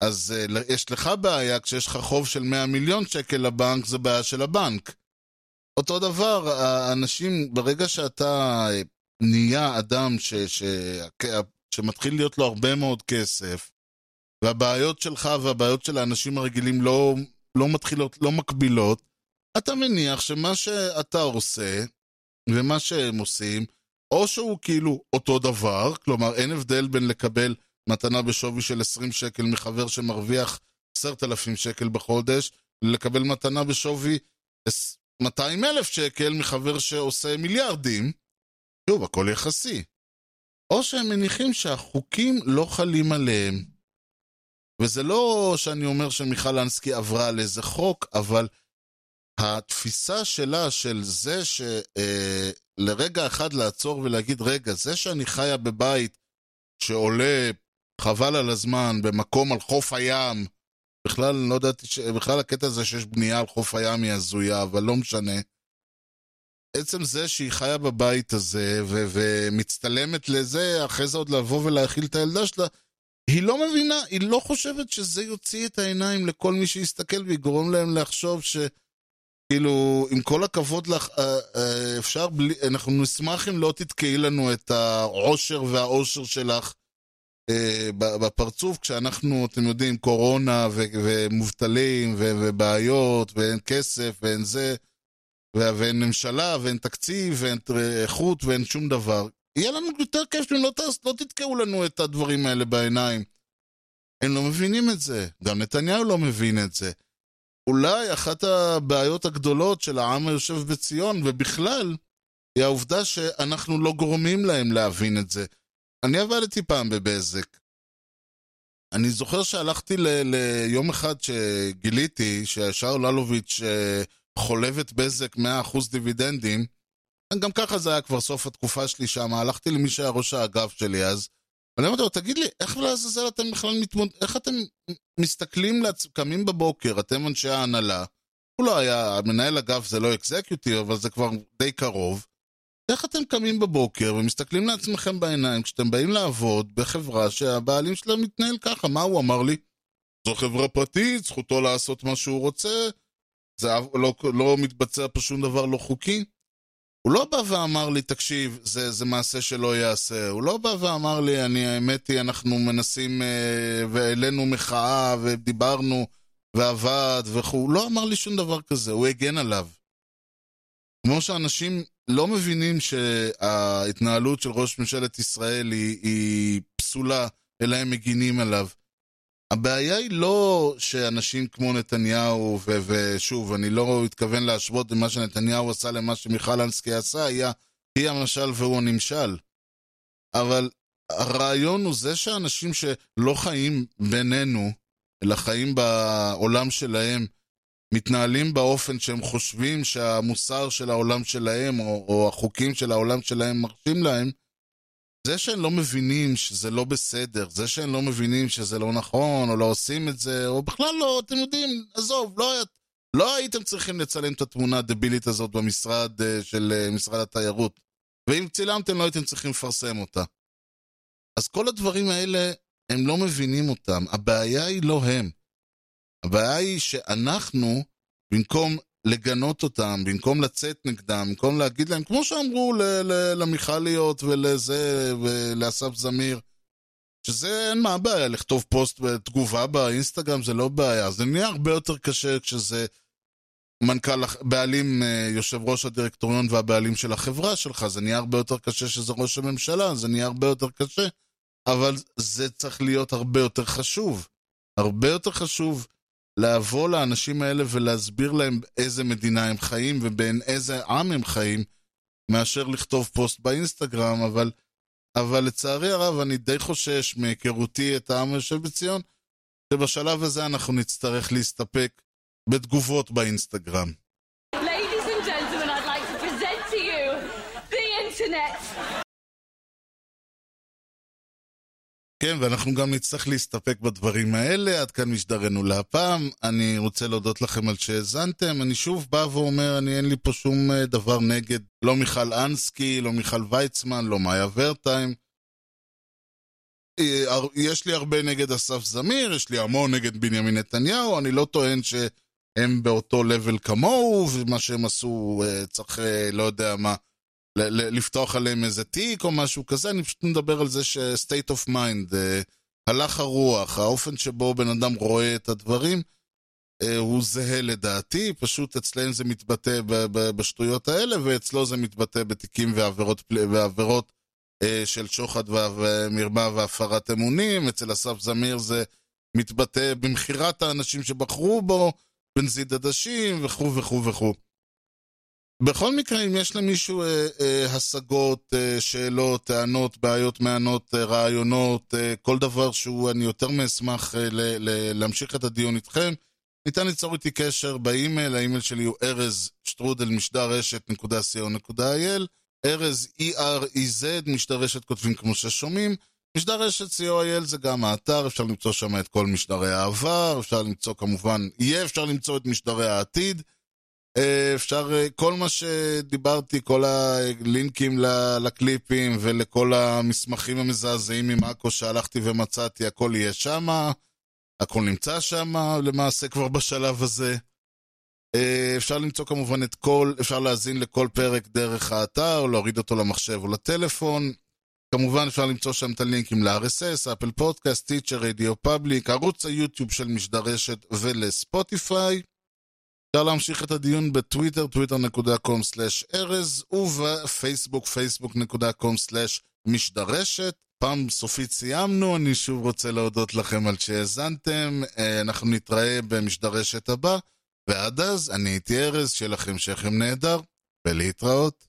[SPEAKER 2] אז אה, יש לך בעיה, כשיש לך חוב של 100 מיליון שקל לבנק, זה בעיה של הבנק. אותו דבר, האנשים, ברגע שאתה אה, נהיה אדם ש, ש, שמתחיל להיות לו הרבה מאוד כסף, והבעיות שלך והבעיות של האנשים הרגילים לא, לא מתחילות, לא מקבילות, אתה מניח שמה שאתה עושה, ומה שהם עושים, או שהוא כאילו אותו דבר, כלומר אין הבדל בין לקבל מתנה בשווי של 20 שקל מחבר שמרוויח 10,000 שקל בחודש, לקבל מתנה בשווי 200 אלף שקל מחבר שעושה מיליארדים. שוב, הכל יחסי. או שהם מניחים שהחוקים לא חלים עליהם. וזה לא שאני אומר שמיכל אנסקי עברה על איזה חוק, אבל התפיסה שלה של זה שלרגע אה, אחד לעצור ולהגיד, רגע, זה שאני חיה בבית שעולה חבל על הזמן במקום על חוף הים, בכלל לא ידעתי, ש... בכלל הקטע הזה שיש בנייה על חוף הים היא הזויה, אבל לא משנה. עצם זה שהיא חיה בבית הזה ו- ומצטלמת לזה, אחרי זה עוד לבוא ולהאכיל את הילדה שלה, היא לא מבינה, היא לא חושבת שזה יוציא את העיניים לכל מי שיסתכל ויגרום להם לחשוב ש... כאילו, עם כל הכבוד לך, אה, אה, אפשר בלי, אנחנו נשמח אם לא תתקעי לנו את העושר והאושר שלך בפרצוף, כשאנחנו, אתם יודעים, קורונה ומובטלים ובעיות ואין כסף ואין זה, ואין ממשלה ואין תקציב ואין איכות ואין שום דבר. יהיה לנו יותר כיף אם לא, לא תתקעו לנו את הדברים האלה בעיניים. הם לא מבינים את זה, גם נתניהו לא מבין את זה. אולי אחת הבעיות הגדולות של העם היושב בציון, ובכלל, היא העובדה שאנחנו לא גורמים להם להבין את זה. אני עבדתי פעם בבזק. אני זוכר שהלכתי ליום אחד שגיליתי ששאול אלוביץ' אה, חולב את בזק 100% דיבידנדים. גם ככה זה היה כבר סוף התקופה שלי שם, הלכתי למי שהיה ראש האגף שלי אז. ואני אמרתי לו, תגיד לי, איך לעזאזל אתם בכלל מתמודדים, איך אתם מסתכלים, לעצ... קמים בבוקר, אתם אנשי ההנהלה, הוא לא היה, מנהל אגף זה לא אקזקיוטיב, אבל זה כבר די קרוב. איך אתם קמים בבוקר ומסתכלים לעצמכם בעיניים כשאתם באים לעבוד בחברה שהבעלים שלה מתנהל ככה? מה הוא אמר לי? זו חברה פרטית, זכותו לעשות מה שהוא רוצה, זה לא, לא מתבצע פה שום דבר לא חוקי. הוא לא בא ואמר לי, תקשיב, זה, זה מעשה שלא ייעשה. הוא לא בא ואמר לי, אני, האמת היא, אנחנו מנסים, אה, והעלינו מחאה, ודיברנו, ועבד, וכו'. הוא לא אמר לי שום דבר כזה, הוא הגן עליו. כמו שאנשים לא מבינים שההתנהלות של ראש ממשלת ישראל היא, היא פסולה, אלא הם מגינים עליו. הבעיה היא לא שאנשים כמו נתניהו, ו- ושוב, אני לא מתכוון להשוות את מה שנתניהו עשה למה שמיכל אנסקי עשה, היא, היא המשל והוא הנמשל. אבל הרעיון הוא זה שאנשים שלא חיים בינינו, אלא חיים בעולם שלהם, מתנהלים באופן שהם חושבים שהמוסר של העולם שלהם, או, או החוקים של העולם שלהם מרשים להם, זה שהם לא מבינים שזה לא בסדר, זה שהם לא מבינים שזה לא נכון, או לא עושים את זה, או בכלל לא, אתם יודעים, עזוב, לא לא הייתם צריכים לצלם את התמונה הדבילית הזאת במשרד אה, של אה, משרד התיירות. ואם צילמתם, לא הייתם צריכים לפרסם אותה. אז כל הדברים האלה, הם לא מבינים אותם. הבעיה היא לא הם. הבעיה היא שאנחנו, במקום לגנות אותם, במקום לצאת נגדם, במקום להגיד להם, כמו שאמרו ל- ל- למיכליות ולזה, ולאסף זמיר, שזה אין מה הבעיה, לכתוב פוסט בתגובה באינסטגרם זה לא בעיה, זה נהיה הרבה יותר קשה כשזה מנכ"ל, בעלים, אה, יושב ראש הדירקטוריון והבעלים של החברה שלך, זה נהיה הרבה יותר קשה שזה ראש הממשלה, זה נהיה הרבה יותר קשה, אבל זה צריך להיות הרבה יותר חשוב. הרבה יותר חשוב לבוא לאנשים האלה ולהסביר להם באיזה מדינה הם חיים ובין איזה עם הם חיים, מאשר לכתוב פוסט באינסטגרם, אבל, אבל לצערי הרב אני די חושש מהיכרותי את העם היושב בציון, שבשלב הזה אנחנו נצטרך להסתפק בתגובות באינסטגרם. כן, ואנחנו גם נצטרך להסתפק בדברים האלה. עד כאן משדרנו להפעם. אני רוצה להודות לכם על שהאזנתם. אני שוב בא ואומר, אני אין לי פה שום אה, דבר נגד לא מיכל אנסקי, לא מיכל ויצמן, לא מאיה ורטיים. אה, יש לי הרבה נגד אסף זמיר, יש לי המון נגד בנימין נתניהו, אני לא טוען שהם באותו לבל כמוהו, ומה שהם עשו אה, צריך, לא יודע מה, לפתוח עליהם איזה תיק או משהו כזה, אני פשוט מדבר על זה ש-state of mind, אה, הלך הרוח, האופן שבו בן אדם רואה את הדברים, אה, הוא זהה לדעתי, פשוט אצלם זה מתבטא בשטויות האלה, ואצלו זה מתבטא בתיקים ועבירות, ועבירות אה, של שוחד ומרמה והפרת אמונים, אצל אסף זמיר זה מתבטא במכירת האנשים שבחרו בו, בנזיד עדשים וכו' וכו' וכו'. בכל מקרה, אם יש למישהו אה, אה, השגות, אה, שאלות, טענות, בעיות מענות, אה, רעיונות, אה, כל דבר שהוא, אני יותר מאשמח אה, ל- ל- להמשיך את הדיון איתכם, ניתן ליצור איתי קשר באימייל, האימייל שלי הוא ארז שטרודל משדר רשת נקודה co.il, ארז E-R-E-Z, משדר רשת כותבים כמו ששומעים, משדר רשת co.il זה גם האתר, אפשר למצוא שם את כל משדרי העבר, אפשר למצוא כמובן, יהיה אפשר למצוא את משדרי העתיד. אפשר, אה, כל מה שדיברתי, כל הלינקים לקליפים ולכל המסמכים המזעזעים ממאקו שהלכתי ומצאתי, הכל יהיה שמה, הכל נמצא שמה, למעשה כבר בשלב הזה. אה, אפשר למצוא כמובן את כל, אפשר להאזין לכל פרק דרך האתר, או להוריד אותו למחשב או לטלפון. כמובן אפשר למצוא שם את הלינקים ל-RSS, אפל פודקאסט, טיצ'ר, רדיו פאבליק, ערוץ היוטיוב של משדרשת ולספוטיפיי. אפשר להמשיך את הדיון בטוויטר, twitter.com/ארז, ובפייסבוק, facebook.com/משדרשת. פעם סופית סיימנו, אני שוב רוצה להודות לכם על שהאזנתם. אה, אנחנו נתראה במשדרשת הבא, ועד אז, אני הייתי ארז, שיהיה לכם שכם נהדר, ולהתראות.